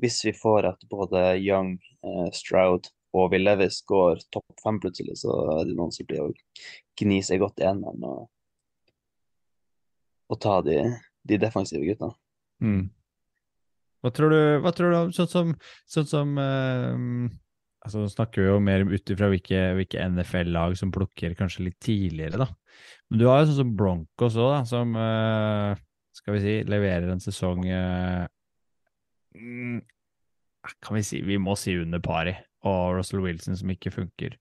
Hvis vi får at både Young, eh, Stroud og Will Levis går topp fem plutselig, så er det noen som blir å gni seg godt i hendene og, og ta de, de defensive gutta. Mm. Hva tror du, hva tror du om sånn som, sånn som eh, altså Nå snakker vi jo mer ut ifra hvilke, hvilke NFL-lag som plukker kanskje litt tidligere, da. Men du har jo sånn som Broncos òg, da, som eh, skal vi si leverer en sesong eh, mm, Kan vi si Vi må si under pari, og Russell Wilson som ikke funker.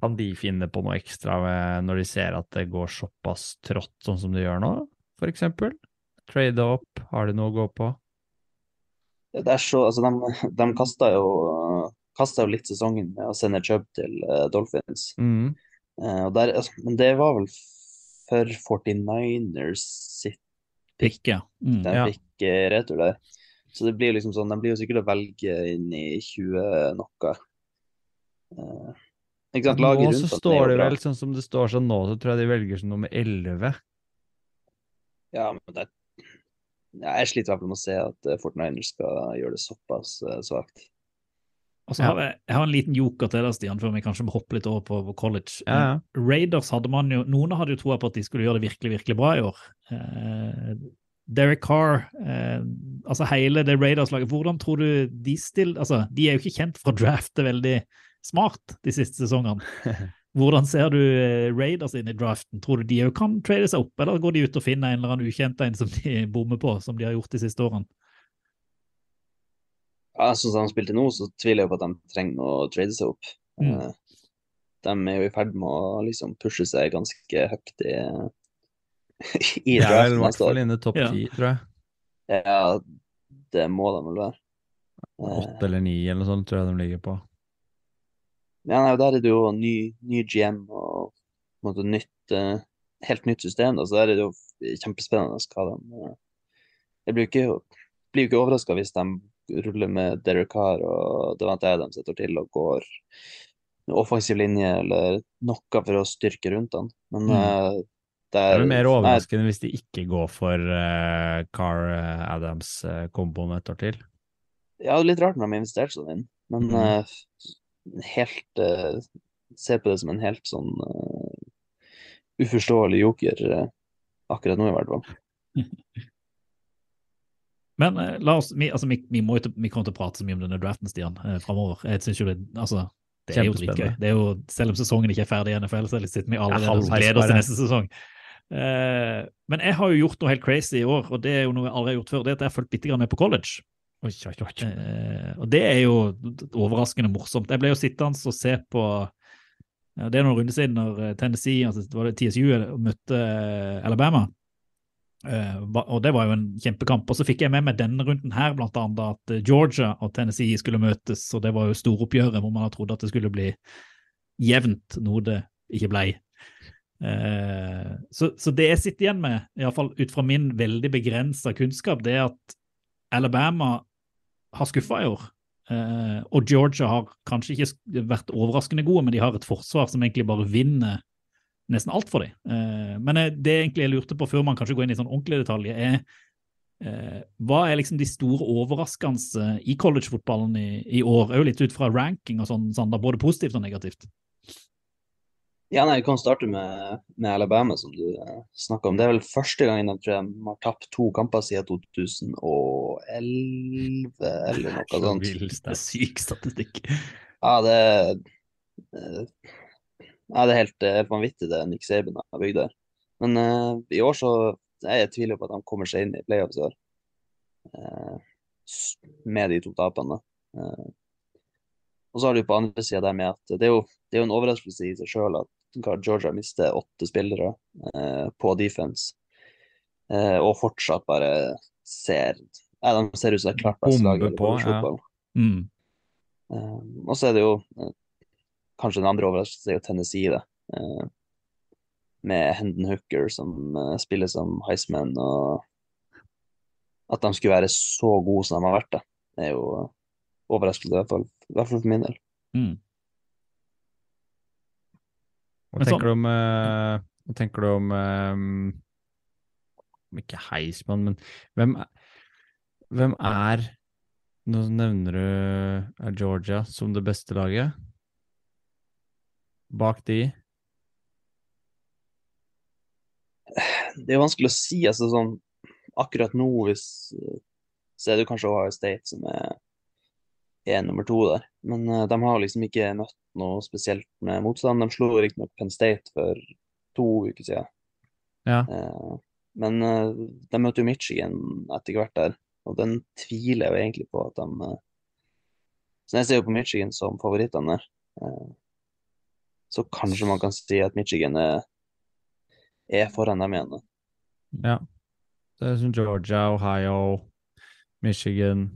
Kan de finne på noe ekstra når de ser at det går såpass trått sånn som det gjør nå, for eksempel? Trade opp, har de noe å gå på? Det er så, altså de, de kasta jo, jo litt sesongen med å sende Chubb til eh, Dolphins. Mm. Eh, der, altså, men det var vel for 49ers sitt pick. ja. Mm. de Ja. fikk eh, retur der. Så det blir liksom sånn, de blir jo sikkert å velge inn i 20 noe. Uh, ikke sant, laget Nå rundt så står det vel sånn som det står sånn nå, så tror jeg de velger som nummer 11. Ja, men det, ja, jeg sliter i hvert fall med å se at eh, 49ers skal gjøre det såpass uh, svakt. Og så har jeg, jeg har en liten joker til deg, Stian, før vi kanskje må hoppe litt over på, på college. Ja, ja. Eh, Raiders hadde man jo Noen hadde jo troa på at de skulle gjøre det virkelig, virkelig bra i år. Eh, Derek Carr, eh, altså hele det Raiders-laget, hvordan tror du de stiller Altså, de er jo ikke kjent for å drafte veldig smart de siste sesongene. Hvordan ser du eh, Raiders inn i draften? Tror du de òg kan trade seg opp, eller går de ut og finner en eller annen ukjent en som de bommer på, som de har gjort de siste årene? Ja, sånn som de spilte nå, så tviler jeg på at de trenger å trade seg opp. Mm. Eh, De er jo i ferd med å liksom pushe seg ganske høyt i, i ja, i hvert fall inne i topp Ja. ti, tror jeg. Ja, det må de vel være. Eh, Åtte eller ni eller noe sånt tror jeg de ligger på. Ja, nei, der er det jo ny, ny GM og på en måte nytt, eh, helt nytt system. Da, så der er det jo kjempespennende hva de Jeg blir jo ikke, blir ikke overraska hvis de ruller med Derek Carr og Devante Adams et år til og går offensiv linje eller noe for å styrke rundt han. Men Mm. uh, Det er vel mer nei, hvis de ikke går for uh, Carr eh, Adams-komboen et år til. Ja, det er litt rart når de har investert sånn inn, men mm. uh, helt uh, Ser på det som en helt sånn eh, uforståelig joker eh, akkurat nå, i hvert fall. Men eh, la oss, vi, altså, vi, vi, må vi kommer til å prate så mye om denne draften, Stian, eh, framover. Jeg synes jo det, altså, det er jo dritgøy. Det er jo, selv om sesongen ikke er ferdig i NFL, så sitter vi allerede og gleder oss til neste sesong. Eh, men jeg har jo gjort noe helt crazy i år, og det er jo noe jeg aldri har gjort før. Det er at jeg har fulgt litt med på college. Oi, oi, oi. Eh, og det er jo overraskende morsomt. Jeg ble jo sittende og se på Det er noen runder siden når eh, Tennessee, altså var det TSU, møtte eh, Alabama. Eh, og det var jo en kjempekamp. Og så fikk jeg med meg denne runden her, blant annet at eh, Georgia og Tennessee skulle møtes, og det var jo storoppgjøret hvor man hadde trodd at det skulle bli jevnt, noe det ikke ble. Eh, så, så det jeg sitter igjen med, iallfall ut fra min veldig begrensa kunnskap, det er at Alabama har skuffa i år. Og Georgia har kanskje ikke vært overraskende gode, men de har et forsvar som egentlig bare vinner nesten alt for dem. Eh, men eh, det egentlig jeg lurte på før man kanskje går inn i sånn ordentlige detaljer, er eh, hva er liksom de store overraskende i collegefotballen i, i år? Er litt ut fra ranking og sånn, Sander, både positivt og negativt. Ja, nei, Vi kan starte med, med Alabama, som du eh, snakka om. Det er vel første gangen jeg tror jeg har tapt to kamper siden 2011, eller noe sånt. Det er syk statistikk. Ja, det eh, Ja, det er helt, er helt vanvittig det Nick Saban har bygd der. Men uh, i år så jeg jeg tvil på at han kommer seg inn i playoffs i år. Uh, med de to tapene. Uh, og så har du på andre sida det med at det er jo, det er jo en overraskelse i seg sjøl at Georgia mister åtte spillere eh, på defense, eh, og fortsatt bare ser ja, De ser ut som det klart beste lag i ja. fotball. Mm. Eh, og så er det jo eh, kanskje den andre overraskelsen er jo Tennessee, det. Eh, med Hendon Hooker som eh, spiller som Heisman, og at de skulle være så gode som de har vært, det, er jo overraskende, i hvert fall, i hvert fall for min del. Mm. Hva tenker du om eh, Hva tenker du om eh, om Ikke Heisman, men hvem, hvem er Nå nevner du Georgia som det beste laget. Bak de Det er vanskelig å si. altså sånn, Akkurat nå hvis, eh, så er det kanskje Ohio State som er, er nummer to der. Men uh, de har liksom ikke møtt noe spesielt med motstand. De slo riktignok Penn State for to uker siden. Ja. Uh, men uh, de møter jo Michigan etter hvert der, og den tviler jeg jo egentlig på at de Så jeg ser jo på Michigan som favorittene der. Så kanskje man kan si at Michigan er, foran dem igjen. Ja. Det er som Georgia, Ohio, Michigan,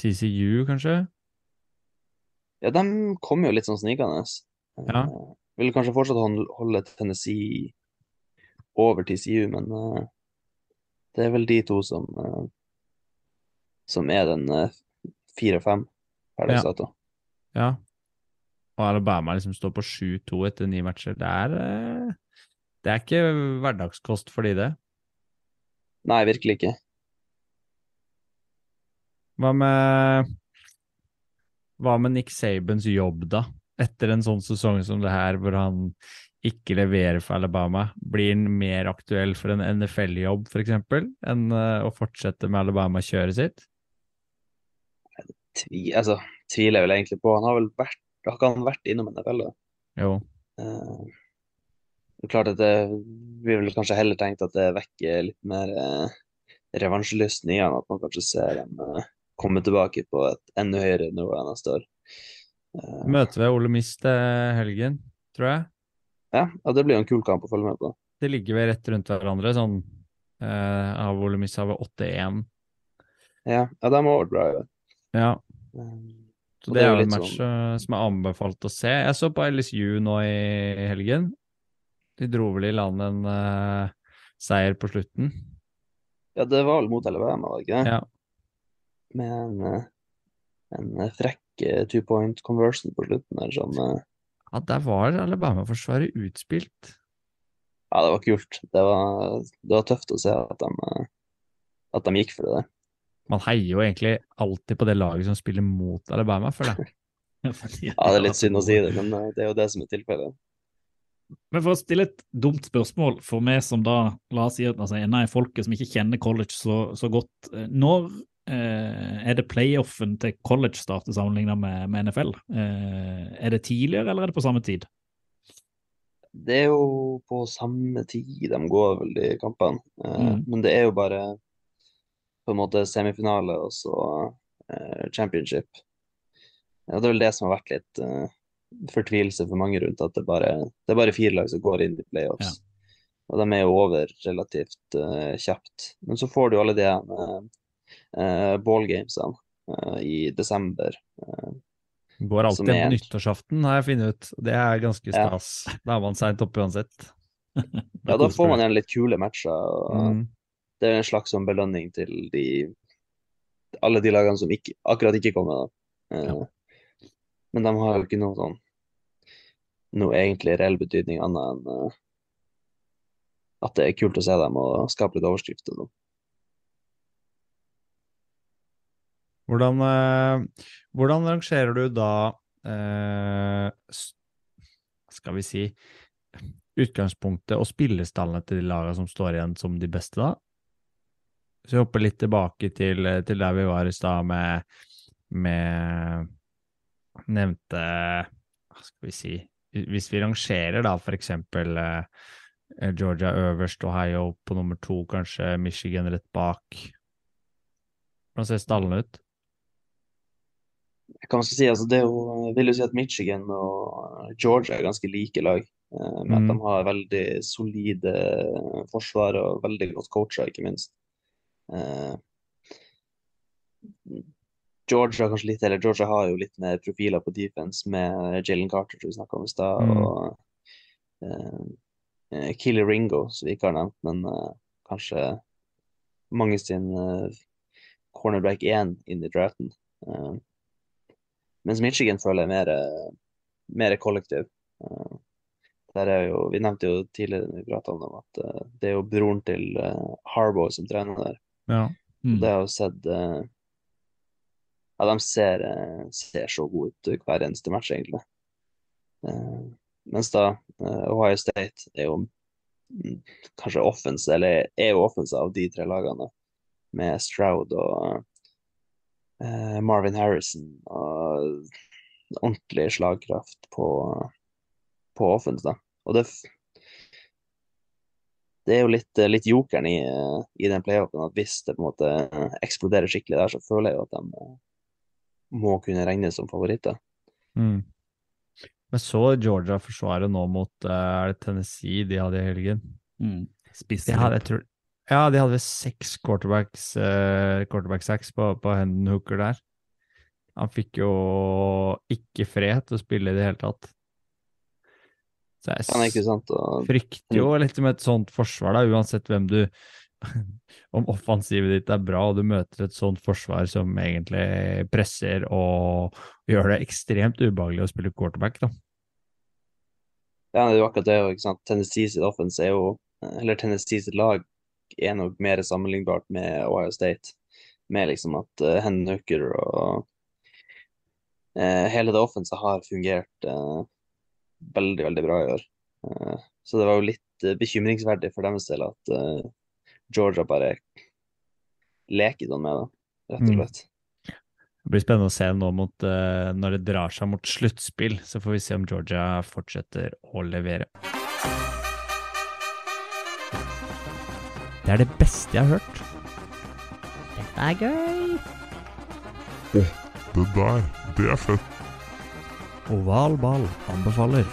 TCU, kanskje? Ja, de kommer jo litt sånn snikende. Ja. Eh, vil kanskje fortsatt holde, Tennessee over TCU, men eh, det er vel de to som eh, som er den fire-fem per dags Ja. Ja. Og Alabama liksom står på 7-2 etter ni matcher. Det er, eh, det er ikke hverdagskost for de, det. Nei, virkelig ikke. Hva med Hva med Nick Sabans jobb, da? Etter en sånn sesong som det her, hvor han ikke leverer for Alabama, blir han mer aktuell for en NFL-jobb, f.eks., enn eh, å fortsette med Alabama-kjøret sitt? Tvi, altså, tviler jeg vel egentlig på. Han har vel vært Har ikke han vært innom NFL? da? Jo. Eh, det klart at det, vi ville kanskje heller tenkt at det vekker litt mer eh, revansjelysten i han, at man kanskje ser dem eh, komme tilbake på et enda høyere nivå enn neste år. Eh, Møter ved Ole Miss til helgen, tror jeg. ja, ja, det blir jo en kul kamp å følge med på. Det ligger vel rett rundt hverandre, sånn eh, av Ole Miss har vi 8-1. Ja, ja de har vært bra i år. Ja. Eh, Så det er jo en match sånn- eh, som er anbefalt å se. Jeg så på LSU nå i helgen. De dro vel i land en uh, seier på slutten. Ja, det var vel mot Alabama, var det ikke det? Ja. Med en, eh, en frekk two point conversion på slutten der som uh... ja, der var Alabama-forsvaret utspilt. Ja, det var kult. Det var, det var tøft å se at de, at de gikk for det der. Man heier jo egentlig alltid på det laget som spiller mot Alabama, føler jeg. Ja, det er litt synd å si det, men eh, det er jo det som er tilfellet. Men for å stille et dumt spørsmål for meg som da, la oss si at altså, en av folket som ikke kjenner college så, så godt, eh, når eh, er det playoffen til college starter sammenlignet med, med NFL? Eh, er det tidligere, eller er det på samme tid? Det er jo på samme tid de går vel de kampene, eh, Mm. men det er jo bare på en måte semifinale og så eh, championship. Ja, det er vel det som har vært litt eh, fortvilelse for mange rundt, at det bare det er bare fire lag som går inn i playoffs. Og de er jo over relativt eh, kjapt. Men så får du alle de uh, ballgamesene eh, i desember. eh, Går alltid på nyttårsaften, har jeg funnet ut. Det er ganske Ja. Da er man seint oppe uansett. ja, da får man igjen litt kule matcher. og Mm. Det er en slags sånn belønning til de alle de lagene som ikke, akkurat ikke kommer. Da. ja. Men de har jo ikke noe sånn noe egentlig reell betydning annet enn uh, at det er kult å se dem og skape litt overskrifter. Da. Hvordan, eh, hvordan rangerer du da eh, Skal vi si utgangspunktet og spillestallene til de lagene som står igjen som de beste, da? Så vi hopper litt tilbake til, til der vi var i stad med, med nevnte Hva skal vi si Hvis vi rangerer da for eksempel eh, Georgia øverst, Ohio på nummer to, kanskje Michigan rett bak. Hvordan ser stallene ut? Hva man skal si, altså det er jo, jeg vil jo si at Michigan og Georgia er ganske like lag. eh, Med Mm. at de har veldig solide forsvar og veldig godt coacha, ikke minst. Eh, Georgia kanskje litt, eller Georgia har jo litt mer profiler på defense med Jalen Carter, som vi snakka om i stad, Mm. og uh, Killer Ringo, som vi ikke har nevnt, men uh, kanskje mange sin uh, cornerback 1 inn i draften. Uh, mens Michigan føler jeg mer, eh, mer kollektiv. Eh, der er jo, vi nevnte jo tidligere vi om at eh, det er jo broren til Harbour som trener der. Ja. Mm. Det har jo sett uh, Ja, de ser, uh, ser så gode ut hver eneste match, egentlig. Uh, mens da Ohio State er jo mm, kanskje offense, eller er jo offense av de tre lagene, med Stroud og eh, Marvin Harrison og ordentlig slagkraft på, på offense, da. Og det, det er jo litt, eh, litt jokeren i, eh, i den playoffen at hvis det på en måte eh, eksploderer skikkelig der, så føler jeg jo at de må, må kunne regnes som favoritter. Mm. Men så Georgia-forsvaret nå mot er det Tennessee de hadde i helgen. Mm. De hadde, jeg tror, ja, de hadde seks quarterbacks, uh, quarterback sacks på, på Hendon Hooker der. Han fikk jo ikke fred til å spille i det hele tatt. Så jeg er frykter jo litt med et sånt forsvar, da, uansett hvem du Om offensivet ditt er bra, og du møter et sånt forsvar som egentlig presser og gjør det ekstremt ubehagelig å spille quarterback, da. ja, det er jo akkurat det, ikke sant? Tennessee sitt offense er jo Eller Tennessee sitt lag er nok mer sammenlignbart med Ohio State. Med liksom at uh, Hen Hooker og uh, hele det offenset har fungert eh, veldig, veldig bra i år. Eh, så det var jo litt eh, bekymringsverdig for deres del at eh, Georgia bare leker sånn med det, rett og Mm. slett. Det blir spennende å se nå mot, når det drar seg mot sluttspill. Så får vi se om Georgia fortsetter å levere. Det er det beste jeg har hørt. Dette er gøy. Det der, det er fett. Oval ball anbefaler.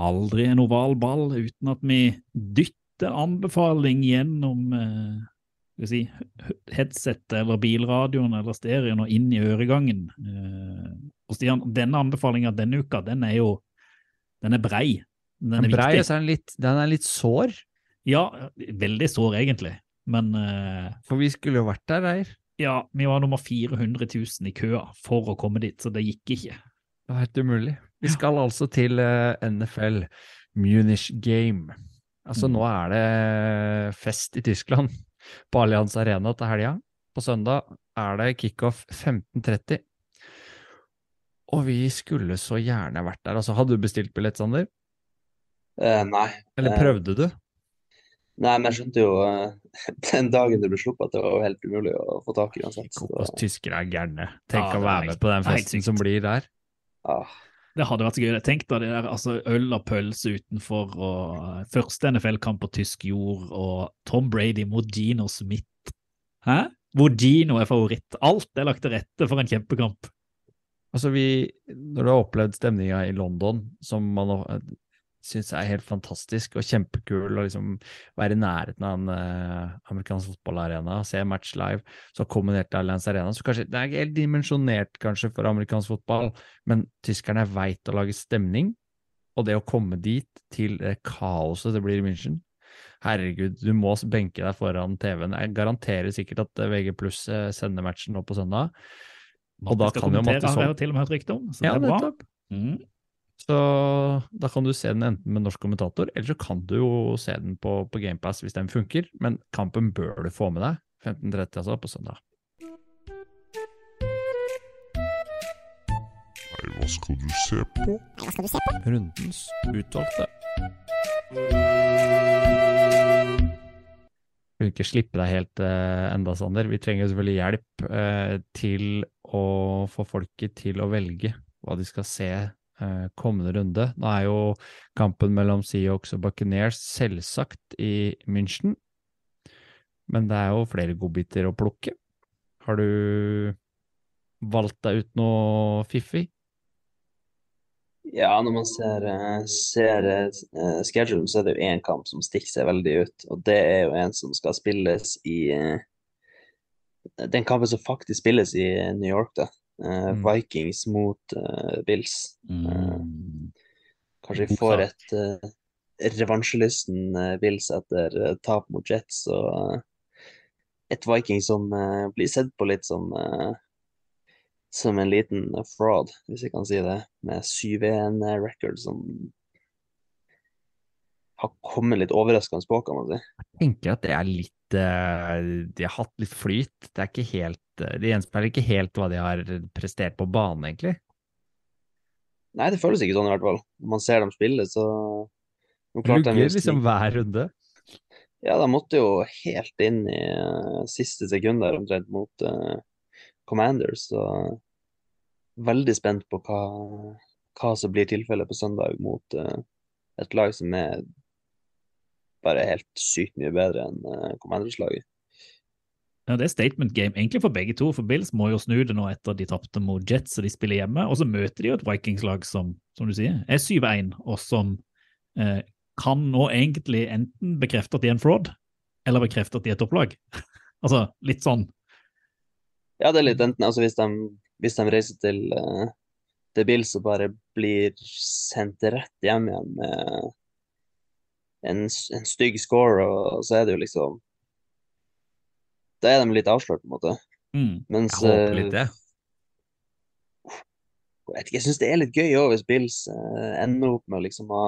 Aldri en oval ball uten at vi dytter anbefaling gjennom eh, skal si, headsetet eller bilradioen eller stereoen og inn i øregangen. Eh, og Stian, denne anbefalinga denne uka, den er jo den er brei. Den er Den brei, viktig. så er den litt, den er litt sår. Ja, veldig sår egentlig, men eh, For vi skulle jo vært der, Reir. Ja, vi var nummer 400 000 i køa for å komme dit, så det gikk ikke. Det var helt umulig. Vi skal altså til eh, NFL Munich Game. Altså Mm. nå er det fest i Tyskland på Allianz Arena til helga. På søndag er det kickoff 15.30. Og vi skulle så gjerne vært der. Altså, hadde du bestilt billett, Sander? Eh, nei. Eller Eh, prøvde du? Nei, men jeg skjønte jo eh, den dagen det ble sluppet at det var helt umulig å få tak i uansett. da- tyskere er gærne. Tenk Ja, å være med på den festen som blir der. Ah, Det hadde vært så gøy. Tenk da det der, altså øl og pølse utenfor, og første NFL-kamp på tysk jord, og Tom Brady mot Gino Smith. Hæ? Hvor Gino er favoritt. Alt er lagt til rette for en kjempekamp. Altså vi, Når du har opplevd stemninga i London, som man syns er helt fantastisk og kjempekul, og liksom være i nærheten av en eh, amerikansk fotballarena, se match live, så kombinert med Allianz Arena så kanskje, Det er helt dimensjonert kanskje for amerikansk fotball, men tyskerne veit å lage stemning. Og det å komme dit, til det kaoset det blir i München Herregud, du må benke deg foran TV-en. Jeg garanterer sikkert at VG pluss sender matchen nå på søndag. Og da kan jo Mattis og så Ja, det er bra. nettopp. Mm. Så da kan du se den enten med norsk kommentator, eller så kan du jo se den på, på GamePass hvis den funker. Men kampen bør du få med deg. 15.30 altså, på søndag. Nei, hva skal du se på? Hva skal du se på? Rundens utvalgte. Vi vil ikke slippe deg helt eh, enda, Sander. Vi trenger selvfølgelig hjelp eh, til å få folket til å velge hva de skal se kommende runde. Nå er jo kampen mellom Seahawks og Buccaneers selvsagt i München, men det er jo flere godbiter å plukke. Har du valgt deg ut noe fiffig? Ja, når man ser, eh, ser uh, schedulen, så er det jo én kamp som stikker seg veldig ut. Og det er jo en som skal spilles i eh, Den kampen som faktisk spilles i New York, da. Eh, Mm. Vikings mot eh, Bills. Mm. Kanskje vi får et revansjelysten Bills etter tap mot Jets, og et Viking som blir sett på litt som som en liten fraud, hvis jeg kan si det, med 7-1-record som har kommet litt overraskende på, kan man si. Jeg tenker at det er litt De har hatt litt flyt. Det er ikke helt eh, De gjenspeiler ikke helt hva de har prestert på banen, egentlig. Nei, det føles ikke sånn i hvert fall. Når man ser dem spille, så Lugger liksom hver runde. Ja, de måtte jo helt inn i uh, siste sekund der omtrent mot uh, Commanders, så veldig spent på hva, hva som blir tilfellet på søndag mot uh, et lag som er bare helt sykt mye bedre enn uh, Commanders-laget. Ja, Det er statement game egentlig for begge to, for Bills må jo snu det nå etter de tapte mot Jets og de spiller hjemme, og så møter de jo et Vikings-lag som, som du sier, er 7-1, og som eh, kan nå egentlig enten bekrefte at de er en fraud, eller bekrefte at de er et topplag. altså litt sånn. Ja, det er litt enten altså hvis de, hvis de reiser til uh, The Bills og bare blir sendt rett hjem igjen med en, en stygg score, og så er det jo liksom Da er de litt avslørt, på en måte. Mm. Mens Jeg håper eh, litt det. jeg vet ikke, jeg syns det er litt gøy òg hvis Bills uh, ender opp med å liksom ha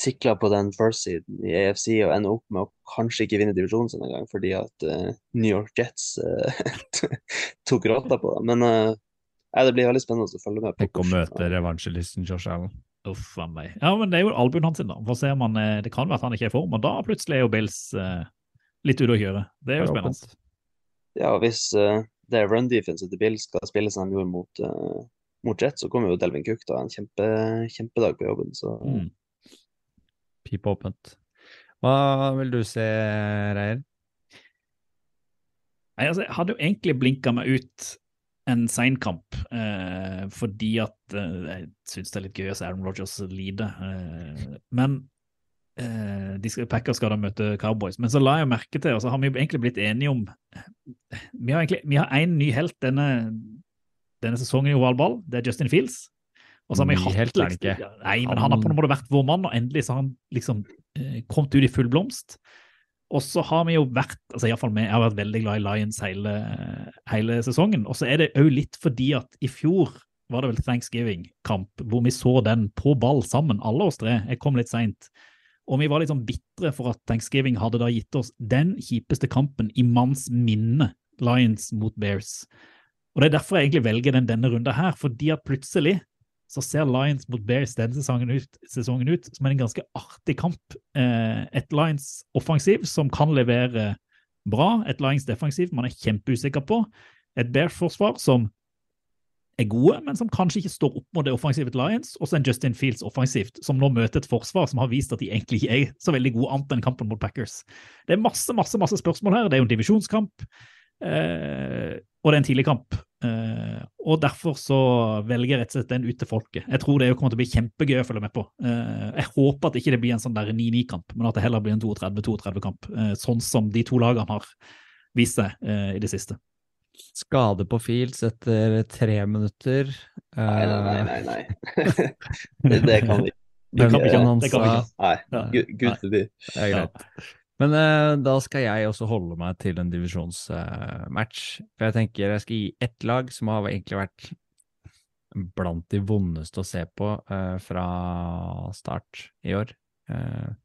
sikla på den first-siden i AFC og ender opp med å kanskje ikke vinne divisjonen sin engang fordi at eh, New York Jets tok rotta på dem. Men nei, det blir veldig spennende å følge med på. Tenk å møte revansjelisten Josh Allen. Uff a meg. Ja, men det er jo albuen hans, da. For å se om han, det kan være at han ikke er i form, og da plutselig er jo Bills eh, litt ute å kjøre. Det er jo spennende. Ja, hvis uh, det run defense til Bill skal spille som de gjorde mot, uh, mot Jet, så kommer jo Delvin Cook da en kjempe, kjempedag på jobben. Så Mm. Pip åpent. Hva vil du se, Reier? Nei, altså, jeg hadde jo egentlig blinka meg ut en seinkamp, eh, fordi at eh, jeg syns det er litt gøy å se Aaron Rogers lide. Eh, men eh, de skal, Packers skal da møte Cowboys. Men så la jeg merke til, og så har vi jo egentlig blitt enige om Vi har egentlig vi har én ny helt denne, denne sesongen i oval ball, det er Justin Fields. Og så har vi hatt helt liksom- ikke. Nei, men han har på en måte vært vår mann, og endelig så har han liksom eh, kommet ut i full blomst. Og så har vi jo vært, altså i hvert fall med, jeg har vært veldig glad i Lions hele, hele sesongen. Og så er det òg litt fordi at i fjor var det vel Thanksgiving-kamp, hvor vi så den på ball sammen, alle oss tre. Jeg kom litt seint. Og vi var litt sånn bitre for at Thanksgiving hadde da gitt oss den kjipeste kampen i manns minne, Lions mot Bears. Og det er derfor jeg egentlig velger den denne runda her, fordi at plutselig så ser Lions mot Bears denne sesongen ut, sesongen ut som en ganske artig kamp. Eh, et Lions offensiv som kan levere bra, et Lions defensiv man er kjempeusikker på, et Bears-forsvar som er gode, men som kanskje ikke står opp mot det offensive til Lions, og så en Justin Fields offensivt, som nå møter et forsvar som har vist at de egentlig ikke er så veldig gode annet enn kampen mot Packers. Det er masse, masse, masse spørsmål her. Det er jo en divisjonskamp, eh, og det er en tidlig kamp. Eh, og derfor så velger jeg rett og slett den ut til folket. Jeg tror det kommer til å bli kjempegøy å følge med på. Eh, jeg håper at ikke det blir en sånn 9-9-kamp, men at det heller blir en 32-32-kamp, eh, sånn som de to lagene har vist seg eh, i det siste. Skade på Fields etter tre minutter. nei, nei, nei. Eh, nei, nei. det, det kan vi Det kan vi ikke. han Det kan vi ikke. Nei, Ja. gud, forby. Det er greit. Men uh, da skal jeg også holde meg til en divisjonsmatch. For jeg tenker jeg skal gi ett lag som har egentlig vært blant de vondeste å se på uh, fra start i år. Uh,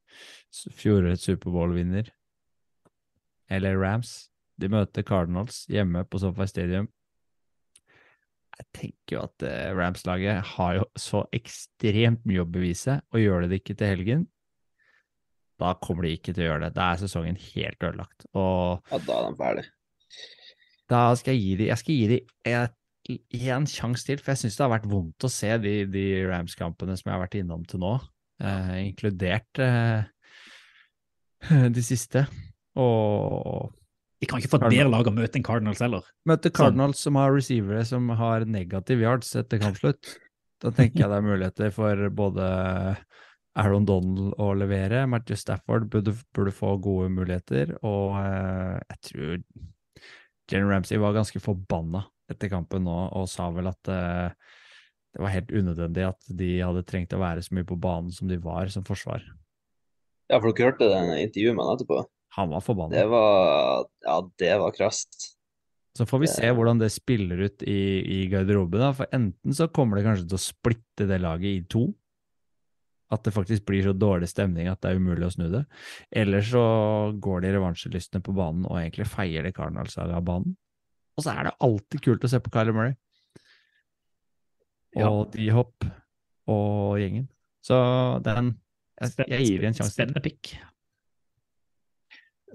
Fjorårets Superbowl-vinner, eller Rams. De møter Cardinals hjemme på SoFi Stadium. Jeg tenker jo at eh, Rams-laget har jo så ekstremt mye å bevise, og gjør det ikke til helgen, da kommer de ikke til å gjøre det. Da er sesongen helt ødelagt. Og Ja, da er de ferdig. da skal jeg gi de, jeg skal gi de en, en sjanse til, for jeg syns det har vært vondt å se de, de Rams-kampene som jeg har vært innom til nå, eh, inkludert eh, de siste. Og De kan ikke få et bedre lag å møte enn Cardinals heller. møte Cardinals som har receivere som har negativ yards etter kampslutt. Da tenker jeg det er muligheter for både Aaron Donald å levere, Matthew Stafford burde, burde få gode muligheter, og eh, jeg tror Jenny Ramsey var ganske forbanna etter kampen nå og sa vel at eh, det var helt unødvendig at de hadde trengt å være så mye på banen som de var som forsvar. Ja, for dere hørte det intervjuet med han etterpå? Han var forbanna. Det var Ja, det var krast. Så får vi se hvordan det spiller ut i, i garderoben, da. For enten så kommer det kanskje til å splitte det laget i to. At det faktisk blir så dårlig stemning at det er umulig å snu det. Eller så går de revansjelystne på banen og egentlig feier det Cardinals-laget av banen. Og så er det alltid kult å se på Kyler Murray. Ja. Og D-Hop og gjengen. Så den Jeg, jeg gir dem en sjanse. Spennende pick.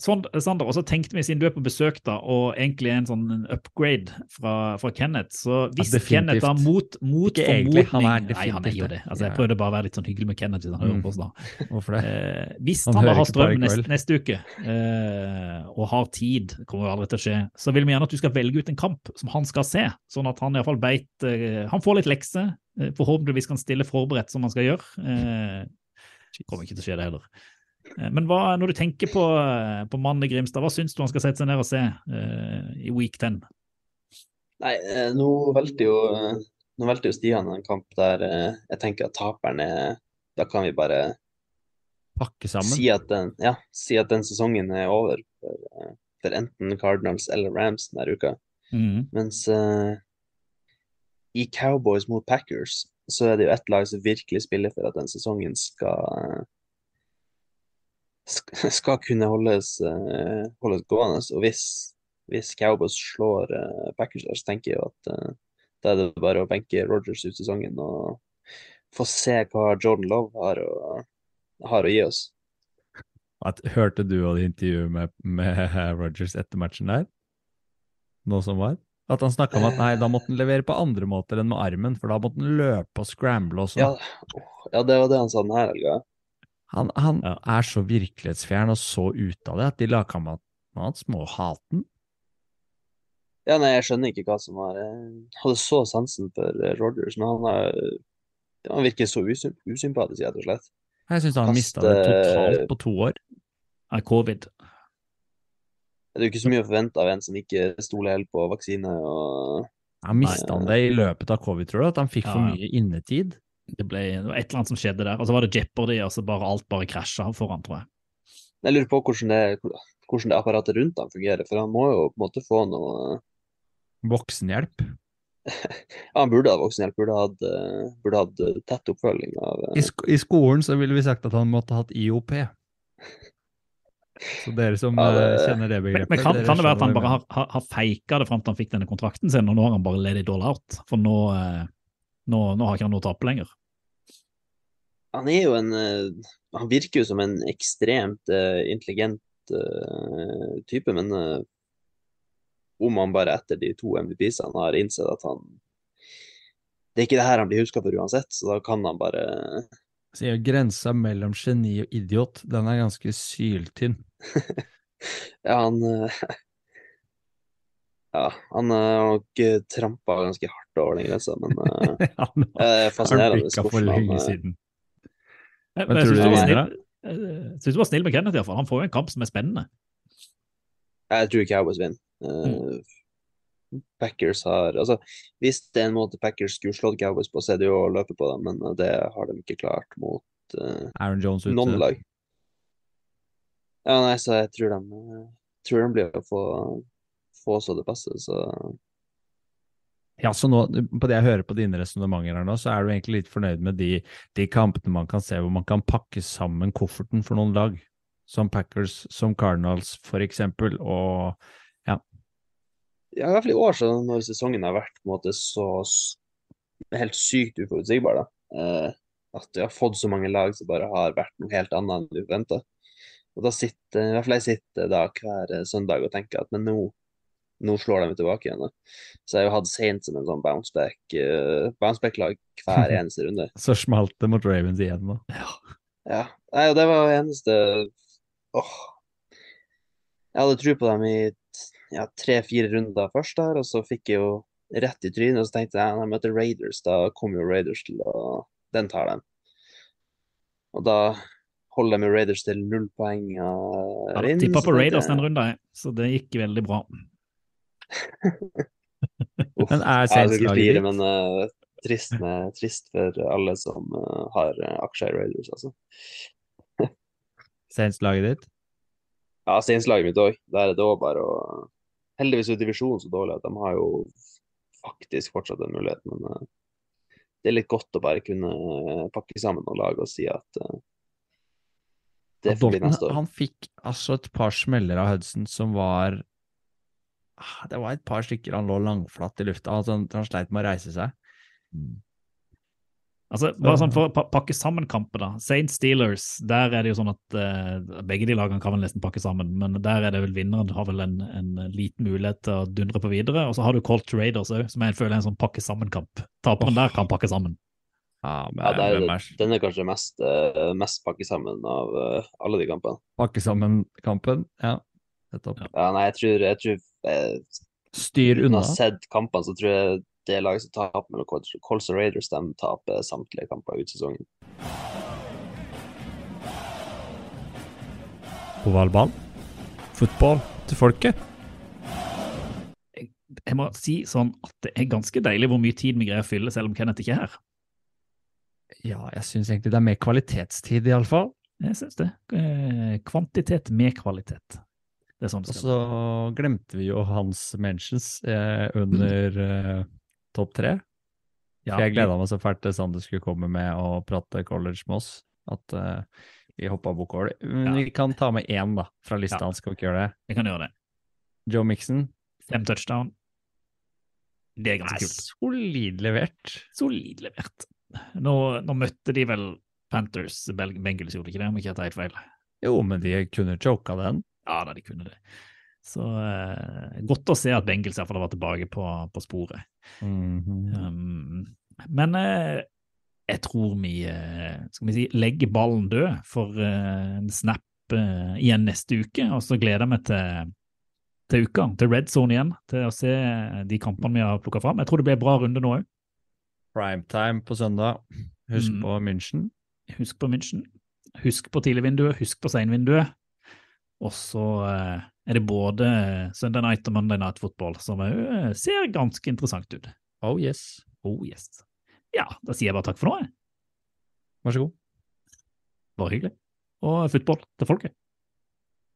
Sander, og så tenkte vi, siden du er på besøk da, og egentlig er en sånn upgrade fra, fra Kenneth, så hvis definitivt. Kenneth da mot, mot Ikke egentlig, han er Nei, han er jo det. Altså, jeg prøvde bare å være litt sånn hyggelig med Kenneth. hvis han hører Mm. på oss da. Hvorfor det? Eh, hvis Han han, da har strøm neste, neste uke, eh, og har tid, kommer jo aldri til å skje, så vil vi gjerne at du skal velge ut en kamp som han skal se, sånn at han iallfall beit eh, Han får litt lekser, eh, forhåpentligvis kan stille forberedt som han skal gjøre. Eh, kommer ikke til å skje det heller. Eh, Men hva, når du tenker på, eh, på mannen i Grimstad, hva syns du han skal sette seg ned og se uh, i week 10? Nei, nå valgte jo Nå valgte jo Stian en kamp der jeg tenker at taperen er Da kan vi bare Pakke sammen. si at den, ja, si at den sesongen er over for, for enten Cardinals eller Rams denne uka. Mm. Mens uh, i Cowboys mot Packers så er det jo ett lag som virkelig spiller for at den sesongen skal sk- skal kunne holdes, eh, holdes gående. Og hvis, hvis Cowboys slår eh, Packers der, så tenker jeg at eh, da er det bare å benke Rogers ut sesongen og få se hva Jordan Love har å, har å gi oss. At, hørte du og intervjuet med, med Rogers etter matchen der? nå som var? At han snakka om at nei, da måtte han levere på andre måter enn med armen, for da måtte han løpe og scramble og sånn. Ja, ja, det var det han sa denne helga. Han, han er så virkelighetsfjern og så ute av det at de lagkameratene hans må hate han. Ja, nei, jeg skjønner ikke hva som var Jeg hadde så sansen for Rogers, Rodgers, men han, er, han virker så usymp usympatisk, rett og slett. Jeg syns han mista det totalt på to år. Av covid. Det er jo ikke så mye å forvente av en som ikke stoler helt på vaksine og Han mista han det i løpet av covid, tror du? At han fikk for Ja, ja. mye innetid? Det, ble, det var et eller annet som skjedde der. Og så var det Jeopardy, og så bare alt bare krasja foran, tror jeg. Jeg lurer på hvordan det, hvordan det apparatet rundt han fungerer, for han må jo på en måte få noe Voksenhjelp. Ja, han burde ha voksenhjelp, burde hatt, eh, burde hatt eh, tett oppfølging av eh, I, sk I skolen så ville vi sagt at han måtte hatt IOP. Så dere som Ja, det- kjenner det begrepet men kan, kan det være at han bare har, har, har feika det fram til han fikk denne kontrakten sin, og nå har han bare let i dollar, out? For nå, nå, nå har ikke han noe å tape lenger. Han er jo en eh, Han virker jo som en ekstremt eh, intelligent eh, type, men om han bare etter de to MVP-ene har innsett at han Det er ikke det her han blir huska for uansett, så da kan han bare Sier jo grensa mellom geni og idiot, den er ganske syltynn. Ja, han Ja, han har nok trampa ganske hardt over den grensa, men ja, Han det er fascinerende. fascinerende bikka for lenge han, siden. Jeg, Men jeg syns du du var snill, med Kenneth, iallfall. Han får jo en kamp som er spennende. Jeg tror Cowboys vinner. Mm. Packers har Altså, hvis det er en måte Packers skulle slått Cowboys på, så er det jo å løpe på dem, men eh, det har de ikke klart mot uh, Aaron Jones ute. noen lag. Ja, nei, så jeg tror de, Jeg tror de blir å få, få så det passer, så Ja, så nå, på det jeg hører på dine resonnementer her nå, så er du egentlig litt fornøyd med de, de kampene man kan se hvor man kan pakke sammen kofferten for noen lag, som Packers, som Cardinals for eksempel, og Ja, Ja, i hvert fall i år, så når sesongen har vært på en måte så helt sykt uforutsigbar, da. Eh, at vi har fått så mange lag som bare har vært noe helt annet enn du forventa. Og da sitter i hvert fall jeg sitter da hver eh, søndag og tenker at men nå, nå slår de tilbake igjen. da. Så jeg har jo hatt Saint som en sånn bounceback, uh, bounceback-lag hver eneste runde. så smalt det mot Ravens igjen da. Ja. Nei, og det var eneste Åh. Jeg hadde tro på dem i ja, tre-fire runder først der, og så fikk jeg jo rett i trynet, og så tenkte jeg når jeg møter Raiders, da kommer jo Raiders til å Den tar dem. Og da holder de med Raiders til null poeng Uh, ja, tippa på Raiders den runden, så det gikk veldig bra. Men er flire, ditt? men uh, trist, med, trist for alle som uh, har uh, aksjer i Raiders, altså. Saints-laget ditt? Ja, Saints-laget mitt òg. Der er det òg bare å Heldigvis er divisjonen så dårlig at de har jo faktisk fortsatt en mulighet, men uh, det er litt godt å bare kunne pakke sammen og lage og si at uh, det får bli neste år. han fikk altså et par smeller av Hudson som var Det var et par stykker han lå langflatt i lufta. Altså, han, han sleit med å reise seg. Altså, bare sånn For å pakke sammen kampen, da. Saint Steelers, der er det jo sånn at eh, begge de lagene kan vel nesten pakke sammen, men der er det vel vinneren har vel en, en liten mulighet til å dundre på videre. Og så har du Colt Raiders òg, som jeg føler er en sånn pakke sammen-kamp. Taperen der kan pakke sammen. Ja, men Ja, det er, er den er kanskje mest, uh, mest pakke sammen av uh, alle de kampene. pakke sammen kampen? Ja, nettopp. Ja, nei, jeg tror, jeg tror Styr unna. å unna. ha sett kampene, så tror jeg det laget som taper mellom Colts Colts og Raiders, de taper samtlige kamper ut sesongen. Ovalball. Fotball til folket. Jeg må si sånn at det er ganske deilig hvor mye tid vi greier å fylle, selv om Kenneth ikke er her. Ja, jeg syns egentlig det er mer kvalitetstid, iallfall. Jeg syns det. Eh, Kvantitet med kvalitet. Det sånn det Og så glemte vi jo hans mentions eh, under eh, topp tre. Ja, jeg gleda meg så fælt til Sander skulle komme med og prate college med oss, at eh, vi hoppa bukk over det. Men Ja. vi kan ta med én, da, fra lista hans. Skal vi ikke gjøre det? Vi kan gjøre det. Joe Mixon. Fem touchdown. Det er ganske Nei, kult. solid levert. Solid levert. Nå, nå møtte de vel Panthers Bengals, gjorde de ikke det? Om ikke jeg tar helt feil. Jo, men de kunne choka den. Ja da, de kunne det. Så eh, godt å se at Bengals iallfall vært tilbake på, på sporet. Mhm. Um, men eh, jeg tror vi, eh, skal vi si, legger ballen død for eh, en snap eh, igjen neste uke, og så gleder jeg meg til, til uka, til red zone igjen, til å se de kampene vi har plukka fram. Jeg tror det blir en bra runde nå òg. Primetime på søndag. Husk Mm. på München. Husk på München. Husk på tidligvinduet, husk på seinvinduet. Og så eh, er det både Sunday Night og Monday Night Football, som òg eh, ser ganske interessant ut. Oh yes. Oh yes. Ja, da sier jeg bare takk for nå, jeg. Vær så god. Bare hyggelig. Og football til folket.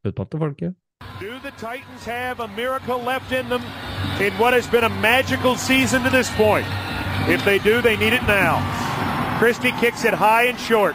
Fotball til folket. Do the Titans have a miracle left in them in what has been a magical season to this point? If they do, they need it now. Christie kicks it high and short.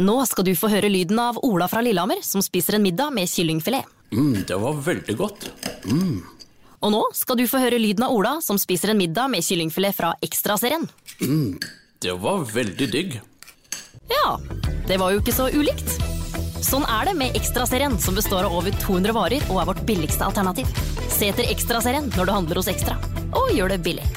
Nå skal du få høre lyden av Ola fra Lillehammer som spiser en middag med kyllingfilet. Mm, det var veldig godt. Mm. Og nå skal du få høre lyden av Ola som spiser en middag med kyllingfilet fra Ekstraserien. Mm, det var veldig digg. Ja, det var jo ikke så ulikt. Sånn er det med Ekstraserien, som består av over 200 varer og er vårt billigste alternativ. Se etter Ekstraserien når du handler hos Ekstra, og gjør det billig.